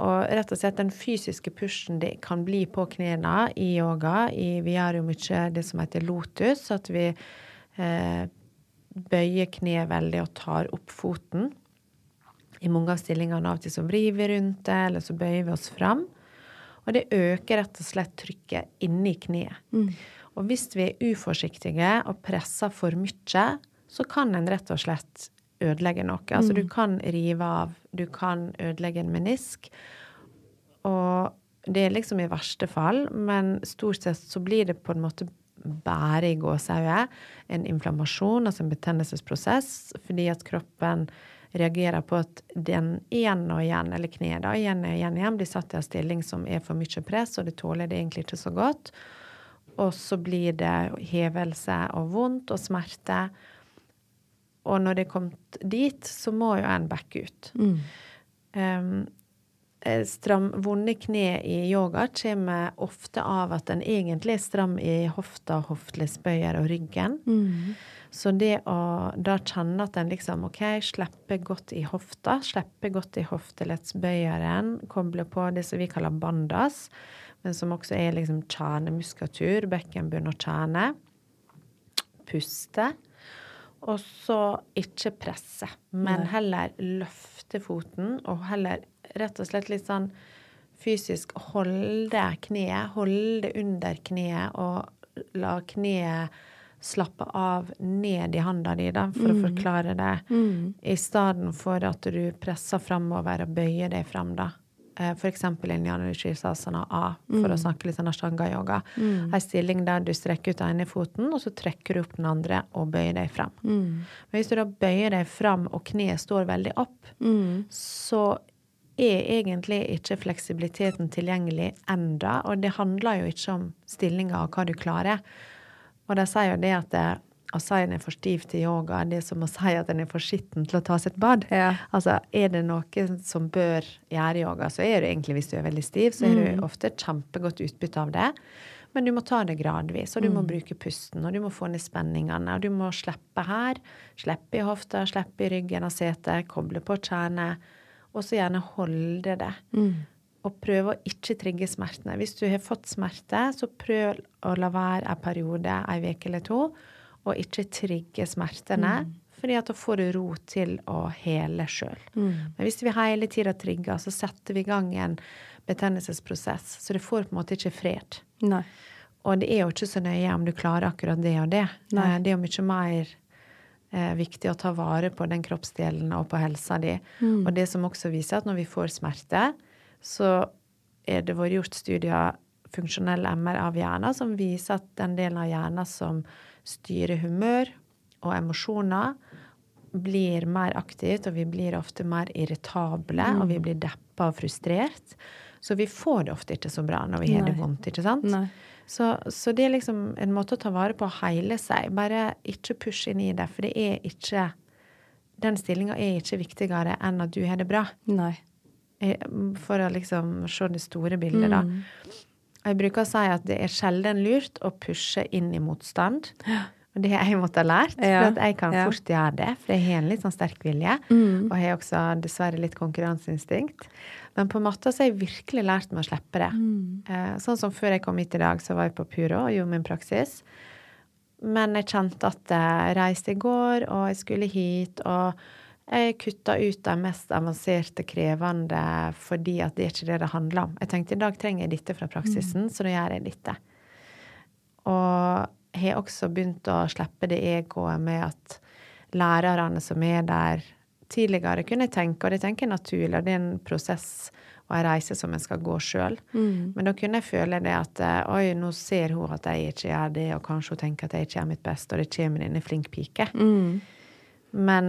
Og rett og slett den fysiske pushen det kan bli på knærne i yoga. I, vi gjør jo mye det som heter lotus, at vi eh, bøyer kneet veldig og tar opp foten. I mange av stillingene av og til så vrir vi rundt det, eller så bøyer vi oss fram. Og det øker rett og slett trykket inni kneet. Mm. Og hvis vi er uforsiktige og presser for mye, så kan en rett og slett ødelegge noe. Altså du mm. kan rive av, du kan ødelegge en menisk. Og det er liksom i verste fall, men stort sett så blir det på en måte bare i gåsehauget en inflammasjon, altså en betennelsesprosess, fordi at kroppen reagerer på at den igjen og igjen, eller kneet da, igjen og igjen, igjen blir satt i en stilling som er for mye press, og det tåler det egentlig ikke så godt. Og så blir det hevelse og vondt og smerte. Og når det er kommet dit, så må jo en backe ut. Mm. Um, stram, vonde kne i yoga kommer ofte av at en egentlig er stram i hofta, hoftelesbøyer og ryggen. Mm. Så det å da kjenne at en liksom OK, slipper godt i hofta, slipper godt i hofteleddsbøyeren, koble på det som vi kaller bandas, men som også er liksom kjernemuskulatur, bekkenbunn og kjerne. Puste. Og så ikke presse, men heller løfte foten, og heller rett og slett litt sånn fysisk holde kneet, holde under kneet og la kneet slappe av ned i handa di, da, for mm. å forklare det, mm. i stedet for at du presser framover og bøyer deg fram, da. Eh, eksempel en Janushirsasana A, for mm. å snakke litt sånn ashtanga-yoga. Mm. En stilling der du strekker ut ene foten, og så trekker du opp den andre og bøyer deg fram. Mm. Men hvis du da bøyer deg fram, og kneet står veldig opp, mm. så er egentlig ikke fleksibiliteten tilgjengelig enda, og det handler jo ikke om stillinga og hva du klarer. Og de sier jo det at det, å si en er for stiv til yoga, det er som å si at en er for skitten til å ta sitt bad. Ja. Altså, er det noe som bør gjøre yoga, så er det egentlig, hvis du er veldig stiv, så er mm. du ofte kjempegodt utbytte av det. Men du må ta det gradvis, og du mm. må bruke pusten, og du må få ned spenningene. Og du må slippe her, slippe i hofta, slippe i ryggen av setet, koble på kjernet og så gjerne holde det. Mm. Og prøve å ikke trigge smertene. Hvis du har fått smerte, så prøv å la være en periode, ei uke eller to, og ikke trigge smertene. Mm. Fordi at da får du ro til å hele sjøl. Mm. Men hvis vi hele tida trigger, så setter vi i gang en betennelsesprosess. Så det får på en måte ikke fred. Nei. Og det er jo ikke så nøye om du klarer akkurat det og det. Nei. Eh, det er jo mye mer eh, viktig å ta vare på den kroppsdelen og på helsa di. Mm. Og det som også viser at når vi får smerte, så er det vært gjort studier, funksjonell MR av hjernen, som viser at den delen av hjernen som styrer humør og emosjoner, blir mer aktivt, og vi blir ofte mer irritable, mm. og vi blir deppa og frustrert. Så vi får det ofte ikke så bra når vi har det vondt, ikke sant? Så, så, det er liksom en måte å ta vare på å heile seg. Bare ikke push inn i det, for det er ikke Den stillinga er ikke viktigere enn at du har det bra. Nei. For å liksom se det store bildet, da. Mm. Jeg bruker å si at det er sjelden lurt å pushe inn i motstand. Og det har jeg måttet ha lært, for at jeg kan ja. fort gjøre det. For jeg har en litt sånn sterk vilje, mm. og jeg har også dessverre litt konkurranseinstinkt. Men på matta så har jeg virkelig lært meg å slippe det. Mm. Eh, sånn som før jeg kom hit i dag, så var jeg på Puro og gjorde min praksis. Men jeg kjente at jeg reiste i går, og jeg skulle hit, og jeg kutta ut de mest avanserte, krevende, fordi at det er ikke det det handler om. Jeg tenkte i dag trenger jeg dette fra praksisen, mm. så da gjør jeg dette. Og har også begynt å slippe det egoet med at lærerne som er der Tidligere kunne jeg tenke, og det tenker jeg naturlig, og det er en prosess og en reise som en skal gå sjøl. Mm. Men da kunne jeg føle det at eh, oi, nå ser hun at jeg ikke gjør det, og kanskje hun tenker at jeg ikke gjør mitt beste, og det kommer inn en flink pike. Men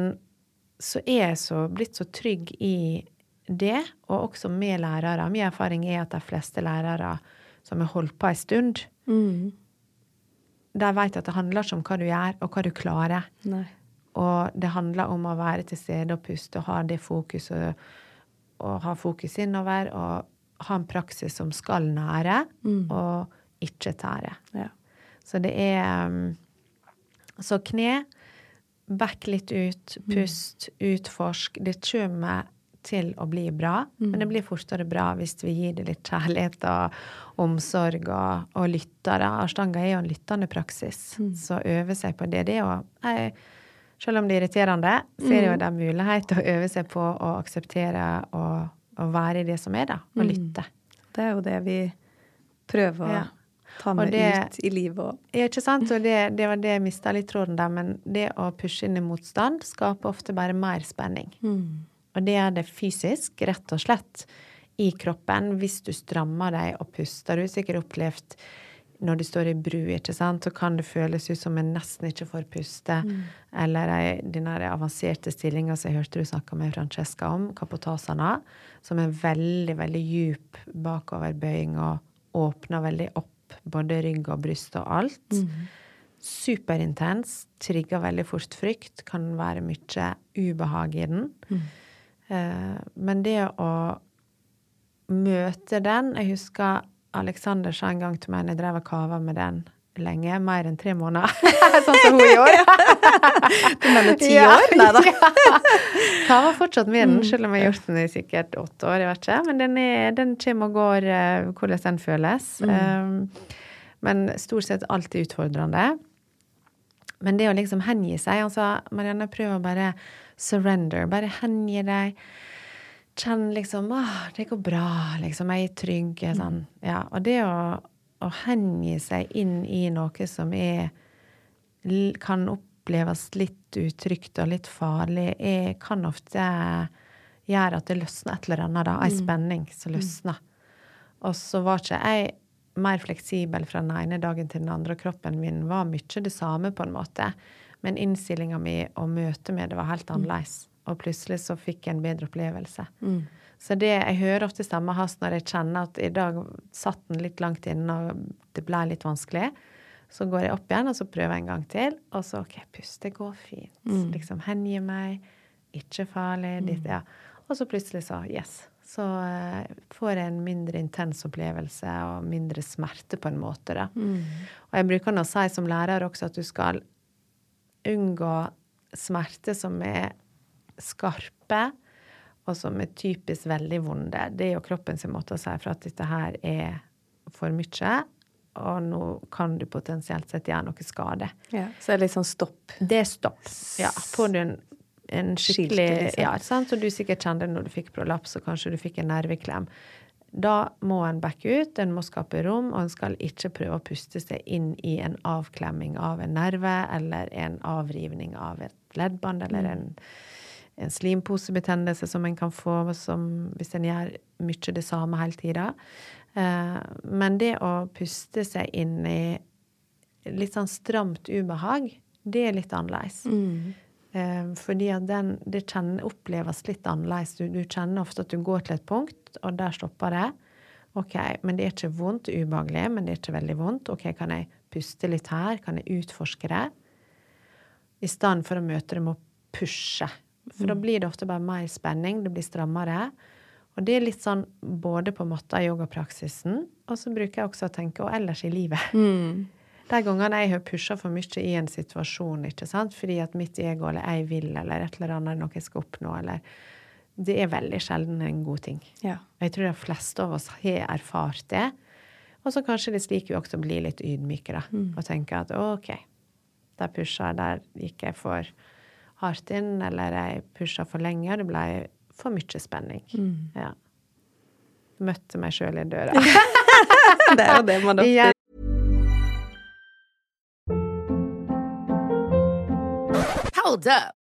så er jeg så blitt så trygg i det, og også med lærere. Min erfaring er at de fleste lærere som har holdt på ei stund, de vet at det handler ikke om hva du gjør, og hva du klarer. Nei. Og det handler om å være til stede og puste og ha det fokuset, og ha fokus innover, og ha en praksis som skal nære, og ikke tære. Ja. Så det er um, Så kne, back litt ut, pust, utforsk. Det kommer til å bli bra, men det blir fortere bra hvis vi gir det litt kjærlighet og omsorg og, og lytter. Ashtanga er jo en lyttende praksis, så øve seg på det. Det er jo jeg, Selv om det er irriterende, så er det jo en mulighet til å øve seg på å akseptere og, og være i det som er, da. Og lytte. Det er jo det vi prøver å Ja. Ta meg det- ut i livet òg. Ja, ikke sant? Og det, det var det jeg mista litt tråden der, men det å pushe inn i motstand skaper ofte bare mer spenning. Og det er det fysisk, rett og slett, i kroppen. Hvis du strammer deg og puster. Du har sikkert opplevd når du står i bru, ikke sant, så kan det føles ut som en nesten ikke får puste. Eller ei- den avanserte stillinga som jeg hørte du snakka med Francesca om, kapotasana, som er veldig, veldig djup bakoverbøying og åpner veldig opp både rygg og bryst og alt. Superintens, trigger veldig fort frykt, kan være mye ubehag i den. Eh, men det å møte den Jeg husker Alexander sa en gang til meg når jeg drev og kava med den lenge, mer enn tre måneder, sånn som hun gjorde. Du mener ti Ja, år? Nei da. Kava fortsatt med den, selv om jeg har gjort den i sikkert åtte år. jeg vet ikke. Men den, er, den kommer og går uh, hvordan den føles. Um, men stort sett alltid utfordrende. Men det å liksom hengi seg altså, Marianne, prøv å bare surrender. Bare hengi deg. Kjenn liksom Å, det går bra, liksom. Jeg er trygg. er Sånn. Ja, og det å, å hengi seg inn i noe som er kan oppleves litt utrygt og litt farlig, er, kan ofte gjøre at det løsner et eller annet, da. Ei spenning som løsner. Og så var ikke jeg mer fleksibel fra den ene dagen til den andre, og kroppen min var mye det samme, på en måte. Men innstillinga mi og møtet med det var helt annerledes. Og plutselig så fikk jeg en bedre opplevelse. Så det, jeg hører ofte stemma hans når jeg kjenner at i dag satt den litt langt inne, og det ble litt vanskelig. Så går jeg opp igjen, og så prøver jeg en gang til. Og så OK, pust, det går fint. Liksom hengi meg. Ikke farlig. Litt, ja. Og så plutselig så yes. Så uh, får jeg en mindre intens opplevelse og mindre smerte, på en måte, da. Og jeg bruker nå å si som lærer også at du skal unngå smerte som er skarpe, og som er typisk veldig vonde. Det er jo kroppen sin måte å si fra at dette her er for mye, og nå kan du potensielt sett gjøre noe skade. Ja, så det er litt sånn stopp. Det er stopp. Ja, får du en, en skikkelig Skilte, liksom. Ja, sant? Og du sikkert kjente når du fikk prolaps, og kanskje du fikk en nerveklem. Da må en backe ut, en må skape rom, og en skal ikke prøve å puste seg inn i en avklemming av en nerve, eller en avrivning av et leddbånd, eller en, en slimposebetennelse som en kan få som, hvis en gjør mye det samme hele tida. Eh, men det å puste seg inn i litt sånn stramt ubehag, det er litt annerledes. Mm. fordi at den, det kjenner, oppleves litt annerledes. Du, du kjenner ofte at du går til et punkt, og der stopper det. OK, men det er ikke vondt, ubehagelig, men det er ikke veldig vondt. OK, kan jeg puste litt her? Kan jeg utforske det? I stedet for å møte det med å pushe. For da blir det ofte bare mer spenning, det blir strammere. Og det er litt sånn både på matta i yogapraksisen, og så bruker jeg også å tenke og ellers i livet. De gangene jeg har pusha for mye i en situasjon, ikke sant, fordi at mitt ego eller jeg vil, eller et eller annet noe jeg skal oppnå, eller Det er veldig sjelden en god ting. Ja. Jeg tror de fleste av oss har erfart det. Og så kanskje det er slik vi også blir litt ydmyke, da. Og tenker at OK, der pusha jeg, der gikk jeg for hardt inn, eller jeg pusha for lenge, og det ble for mye spenning. Mm. Ja. Møtte meg sjøl i døra. det er jo det man ofte gjør. Hold up.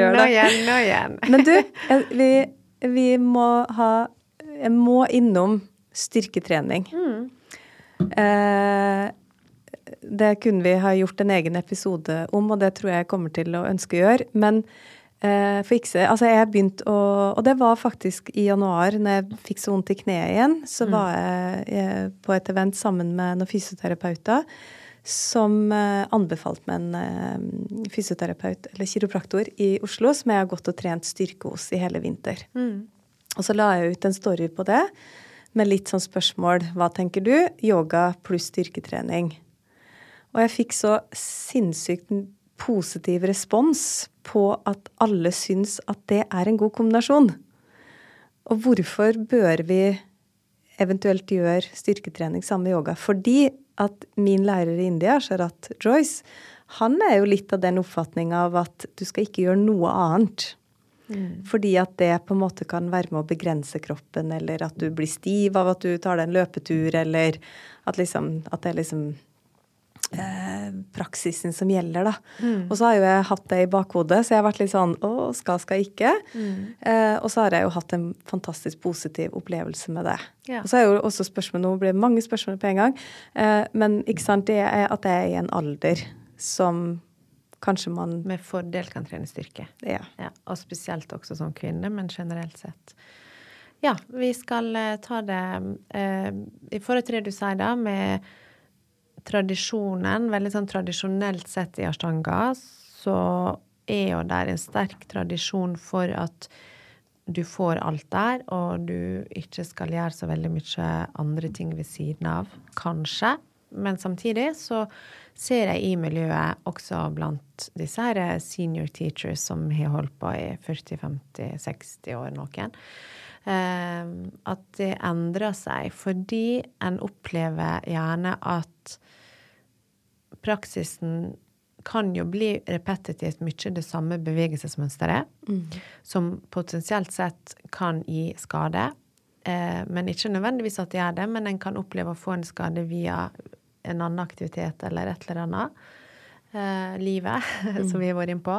Gjør Nå igjen, nå igjen. Men du, vi, vi må ha Jeg må innom styrketrening. Eh, det kunne vi ha gjort en egen episode om, og det tror jeg jeg kommer til å ønske å gjøre. Men eh, for ikke så Altså, jeg begynte å Og det var faktisk i januar, når jeg fikk så vondt i kneet igjen, så var jeg jeg på et event sammen med noen fysioterapeuter som eh, anbefalte meg en eh, fysioterapeut, eller kiropraktor, i Oslo, som jeg har gått og trent styrke hos i hele vinter. Og så la jeg ut en story på det med litt sånn spørsmål Hva tenker du? Yoga pluss styrketrening. Og jeg fikk så sinnssykt positiv respons på at alle syns at det er en god kombinasjon. Og hvorfor bør vi eventuelt gjøre styrketrening sammen med yoga? Fordi at min lærer i India, Sharat Joyce, han er jo litt av den oppfatninga av at du skal ikke gjøre noe annet. Fordi at det på en måte kan være med å begrense kroppen, eller at du blir stiv av at du tar deg en løpetur, eller at, liksom, at det er liksom praksisen som gjelder, da. Og så har jo jeg hatt det i bakhodet, så jeg har vært litt sånn å, skal, skal ikke. Eh, og så har jeg jo hatt en fantastisk positiv opplevelse med det. Ja. Og så er jo også spørsmål, nå blir mange spørsmål på en gang, eh, men ikke sant, det er at jeg er i en alder som kanskje man Med fordel kan trene styrke. Ja. Ja, og spesielt også som kvinne, men generelt sett. Ja, vi skal eh, ta det eh, i forhold til det du sier da, med tradisjonen, veldig sånn tradisjonelt sett i ashtanga, så er jo der en sterk tradisjon for at du får alt der, og du ikke skal gjøre så veldig mye andre ting ved siden av, kanskje. Men samtidig så ser jeg i miljøet, også blant disse her senior teachers som har holdt på i 40-50-60 år, noen, eh, at det endrer seg fordi en opplever gjerne at praksisen kan jo bli repetitivt mye det samme bevegelsesmønsteret, som potensielt sett kan gi skade. Eh, men ikke nødvendigvis at det gjør det, men en kan oppleve å få en skade via en annen aktivitet eller et eller annet. Eh, livet, som vi har vært inne på.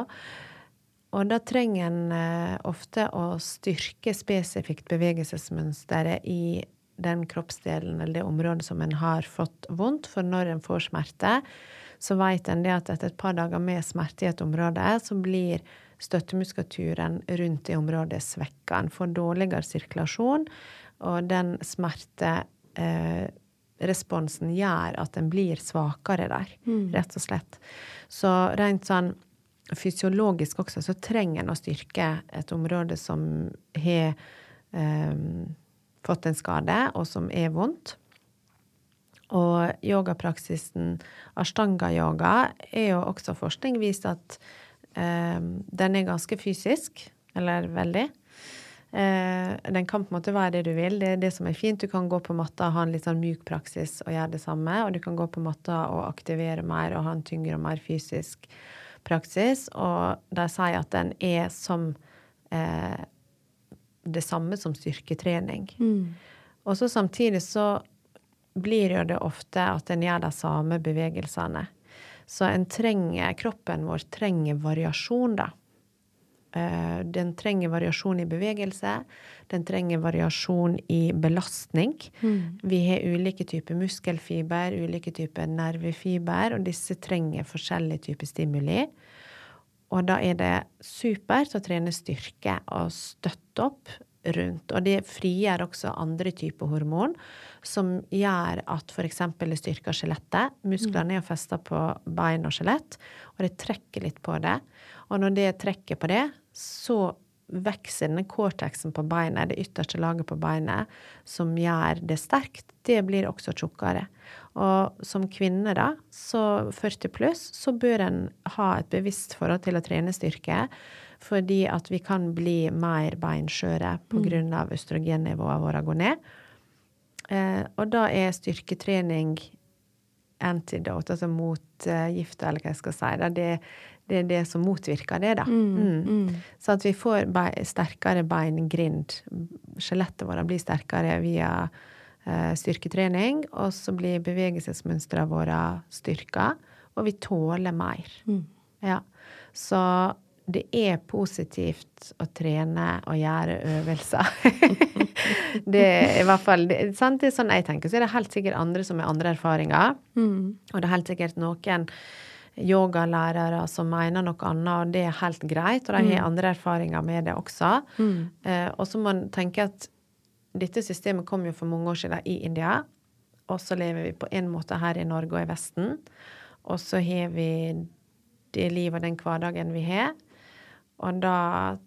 Og da trenger en eh, ofte å styrke spesifikt bevegelsesmønsteret i den kroppsdelen eller det området som en har fått vondt. For når en får smerte, så vet en det at etter et par dager med smerte i et område, så blir støttemuskulaturen rundt det området svekka. En får dårligere sirkulasjon, og den smerteresponsen gjør at en blir svakere der, rett og slett. Så rent sånn fysiologisk også, så trenger en å styrke et område som har eh, fått en skade, og som er vondt. Og yogapraksisen ashtanga-yoga er jo også forskning vist at eh, den er ganske fysisk, eller veldig. Eh, den kan på en måte være det du vil. Det er det som er fint. Du kan gå på matta og ha en litt sånn myk praksis og gjøre det samme. Og du kan gå på matta og aktivere mer og ha en tyngre og mer fysisk praksis. Og de sier at den er som eh, det samme som styrketrening. Og så samtidig så blir jo det ofte at en gjør de samme bevegelsene. Så en trenger, kroppen vår trenger variasjon, da. Eh, Den trenger variasjon i bevegelse. Den trenger variasjon i belastning. Vi har ulike typer muskelfiber, ulike typer nervefiber, og disse trenger forskjellige typer stimuli. Og da er det supert å trene styrke og støtte opp rundt. Og det frigjør også andre typer hormon, som gjør at f.eks. det styrker skjelettet. Musklene er jo festa på bein og skjelett, og det trekker litt på det. Og når det trekker på det, så vokser denne cortexen på beinet, det ytterste laget på beinet, som gjør det sterkt, det blir også tjukkere. Og som kvinne, da, så 40 pluss, så bør en ha et bevisst forhold til å trene styrke. Fordi at vi kan bli mer beinskjøre pga. Mm. østrogennivåene våre går ned. Eh, og da er styrketrening antidote, altså motgifta, eller hva jeg skal si. Det, det, er det som motvirker det, da. Mm, mm. mm. Så at vi får bein, sterkere beingrind. Skjelettet vårt blir sterkere via eh, styrketrening, og så blir bevegelsesmønstrene våre styrka, og vi tåler mer. Mm. Ja. Så det er positivt å trene og gjøre øvelser. det er i hvert fall det, det, er sånn jeg tenker. Så er det helt sikkert andre som har andre erfaringer. Mm. Og det er helt sikkert noen yogalærere som mener noe annet, og det er helt greit. Og de har mm. andre erfaringer med det også. Mm. Eh, og så må man tenke at dette systemet kom jo for mange år siden i India. Og så lever vi på en måte her i Norge og i Vesten. Og så har vi det livet og den hverdagen vi har. Og da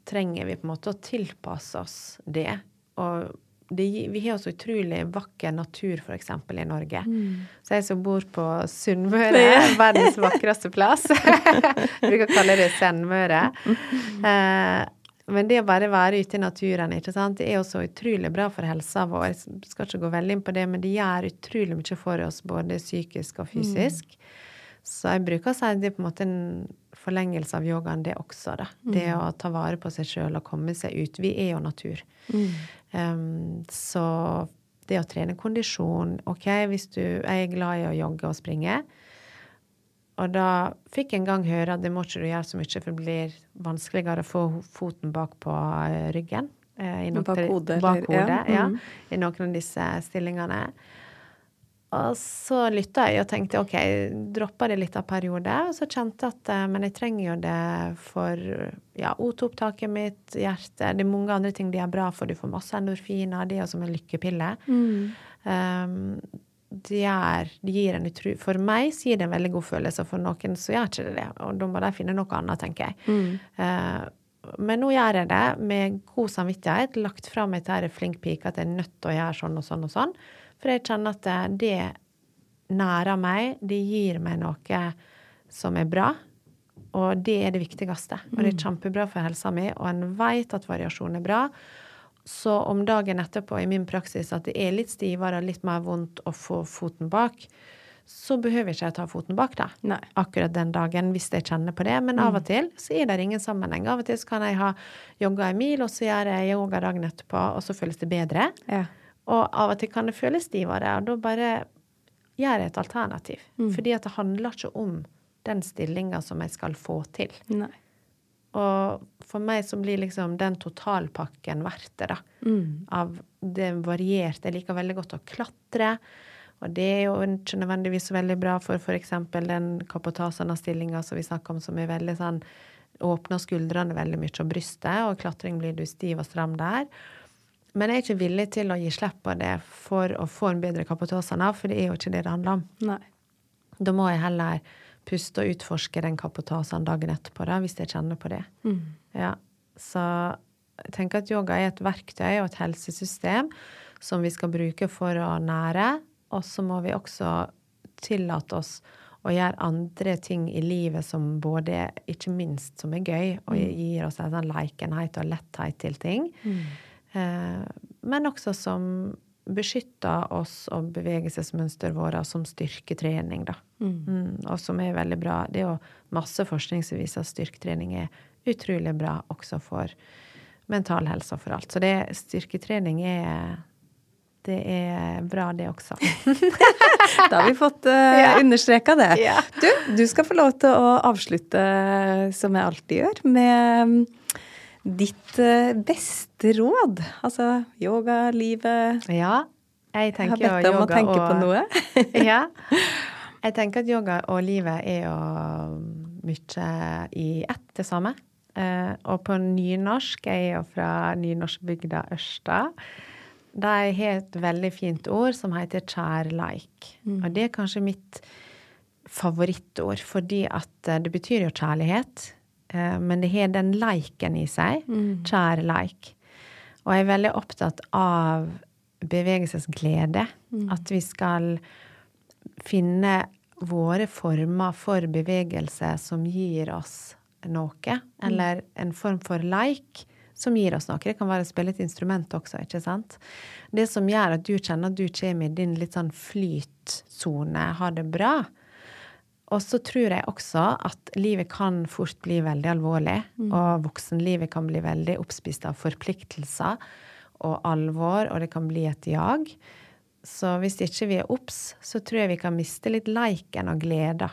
trenger vi på en måte å tilpasse oss det. Og det, vi har så utrolig vakker natur, f.eks. i Norge. Mm. Så jeg som bor på Sunnmøre, verdens vakreste plass Jeg bruker å kalle det Sennmøre. Eh, men det å bare være ute i naturen ikke sant? det er også utrolig bra for helsa vår. Jeg skal ikke gå veldig inn på det, men det gjør utrolig mye for oss, både psykisk og fysisk. Mm. Så jeg bruker å si at det er på en måte en forlengelse av yogaen, det også. da. Mm. Det å ta vare på seg sjøl og komme seg ut. Vi er jo natur. Mm. Um, så det å trene kondisjon OK, hvis du er glad i å jogge og springe. Og da fikk jeg en gang høre at det må ikke du gjøre så mye, for det blir vanskeligere å få foten bak på eh, ryggen. Eh, bak hodet. Bak hodet ja. Mm. I noen av disse stillingene. Og så lytta jeg og tenkte OK, droppa det litt av periode. Og så kjente jeg at eh, men jeg trenger jo det for ja, O2-opptaket mitt, hjertet Det er mange andre ting de er bra for. Du får masse endorfiner. Det er jo som en lykkepille. Mm. Um, det, er, det gir en utro... For meg så gir det en veldig god følelse, og for noen så gjør ikke det det. Og da må de finne noe annet, tenker jeg. Mm. Uh, men nå gjør jeg det med god samvittighet. Lagt fra meg til flink pike at jeg er nødt til å gjøre sånn og sånn og sånn. For jeg kjenner at det nærer meg, det gir meg noe som er bra. Og det er det viktigste. Og det er mm. kjempebra for helsa mi, og en vet at variasjon er bra. Så om dagen etterpå i min praksis at det er litt stivere og litt mer vondt å få foten bak, så behøver ikke jeg ta foten bak da, Nei. akkurat den dagen hvis jeg kjenner på det. Men av og mm. til så er det ingen sammenheng. Av og til så kan jeg ha jogga en mil, og så gjør jeg yoga dagen etterpå, og så føles det bedre. Ja. Og av og til kan det føles stivere, og da bare gjør jeg et alternativ. Mm. Fordi at det handler ikke om den stillinga som jeg skal få til. Nei. Og for meg så blir liksom den totalpakken verdt det, da. Mm. Av det varierte. Jeg liker veldig godt å klatre. Og det er jo ikke nødvendigvis veldig bra for f.eks. den kapotasana-stillinga som vi snakker om, som er veldig sånn Åpner skuldrene veldig mye og brystet, og klatring blir du stiv og stram der. Men jeg er ikke villig til å gi slipp på det for å få en bedre kapotasana, for det er jo ikke det det handler om. Nei. Da må jeg heller puste og utforske den kapotasen dagen etterpå, da, hvis jeg kjenner på det. Mm. Ja. Så jeg tenker at yoga er et verktøy og et helsesystem som vi skal bruke for å nære. Og så må vi også tillate oss å gjøre andre ting i livet som både, ikke minst, som er gøy, og mm. gir oss en sånn lekenhet og letthet til ting. Mm. Eh, men også som beskytter oss og bevegelsesmønsteret vårt som styrketrening, da. Mm. Mm, og som er veldig bra. Det er jo masse forskning som viser at styrketrening er utrolig bra også for mental helse og for alt. Så det, styrketrening er det er bra, det også. da har vi fått uh, ja. understreka det. Ja. Du, du skal få lov til å avslutte, som jeg alltid gjør, med ditt uh, beste råd? Altså yoga, livet Ja, jeg tenker jeg har bedt deg om å tenke og, på noe. ja. Jeg tenker at yoga og livet er jo mye i ett, det samme. Uh, og på nynorsk Jeg er jo fra nynorskbygda Ørsta. De har et veldig fint ord som heter kjærleik. Mm. Og det er kanskje mitt favorittord, fordi at eh, det betyr jo kjærlighet. Eh, men det har den leiken i seg. Kjærleik. Og jeg er veldig opptatt av bevegelsesglede. At vi skal finne våre former for bevegelse som gir oss noe. Eller en form for leik som gir oss noe. Det kan være å spille et instrument også, ikke sant. Det som gjør at du kjenner at du kommer i din litt sånn flytsone, har det bra. Og så tror jeg også at livet kan fort bli veldig alvorlig, og voksenlivet kan bli veldig oppspist av forpliktelser og alvor, og det kan bli et jag. Så hvis ikke vi er obs, så tror jeg vi kan miste litt leiken og gleda.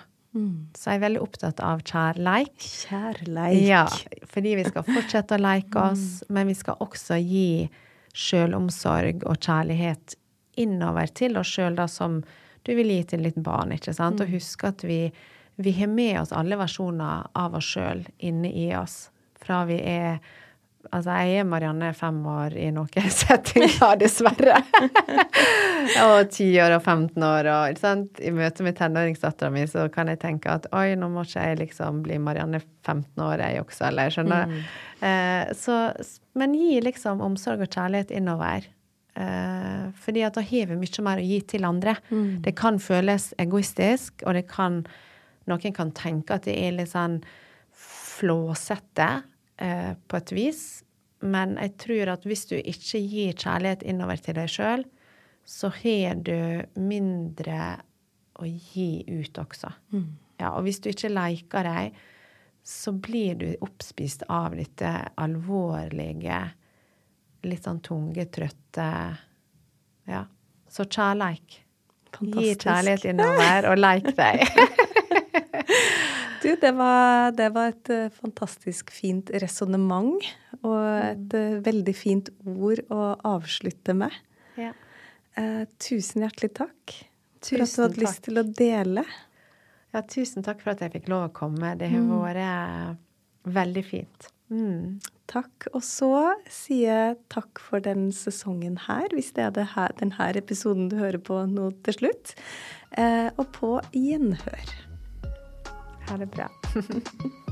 Så jeg er veldig opptatt av kjærleik. Kjærleik. Ja, fordi vi skal fortsette å leke oss, men vi skal også gi sjølomsorg og kjærlighet innover til oss sjøl, da, som du vil gi til ditt barn, ikke sant? Og huske at vi, vi har med oss alle versjoner av oss sjøl inne i oss. Fra vi er Altså, jeg er Marianne fem år i noen settinger, dessverre. og ti år og 15 år og ikke sant? I møte med tenåringsdattera mi så kan jeg tenke at oi, nå må ikke jeg liksom bli Marianne 15 år, jeg også, eller skjønner du? Eh, så Men gi liksom omsorg og kjærlighet innover. Eh, fordi at har vi mye mer å gi til andre. Det kan føles egoistisk, og det kan Noen kan tenke at det er litt sånn flåsete eh, på et vis. Men jeg tror at hvis du ikke gir kjærlighet innover til deg sjøl, så har du mindre å gi ut også. Ja, og hvis du ikke leker deg, så blir du oppspist av dette alvorlige, litt sånn tunge, trøtte Ja. Så kjærleik. Gi Fantastisk. kjærlighet innover, og leik deg. Du, det var, det var et eh, fantastisk fint resonnement, og et mm. veldig fint ord å avslutte med. ja. Eh, tusen hjertelig takk for at du hadde hadde lyst til å dele. ja, tusen takk for at jeg fikk lov å komme. Det har vært veldig fint. Mm. Takk. Og så sier jeg takk for den sesongen her, hvis det er her, denne episoden du hører på nå til slutt. Eh, og på gjenhør. Ha det bra.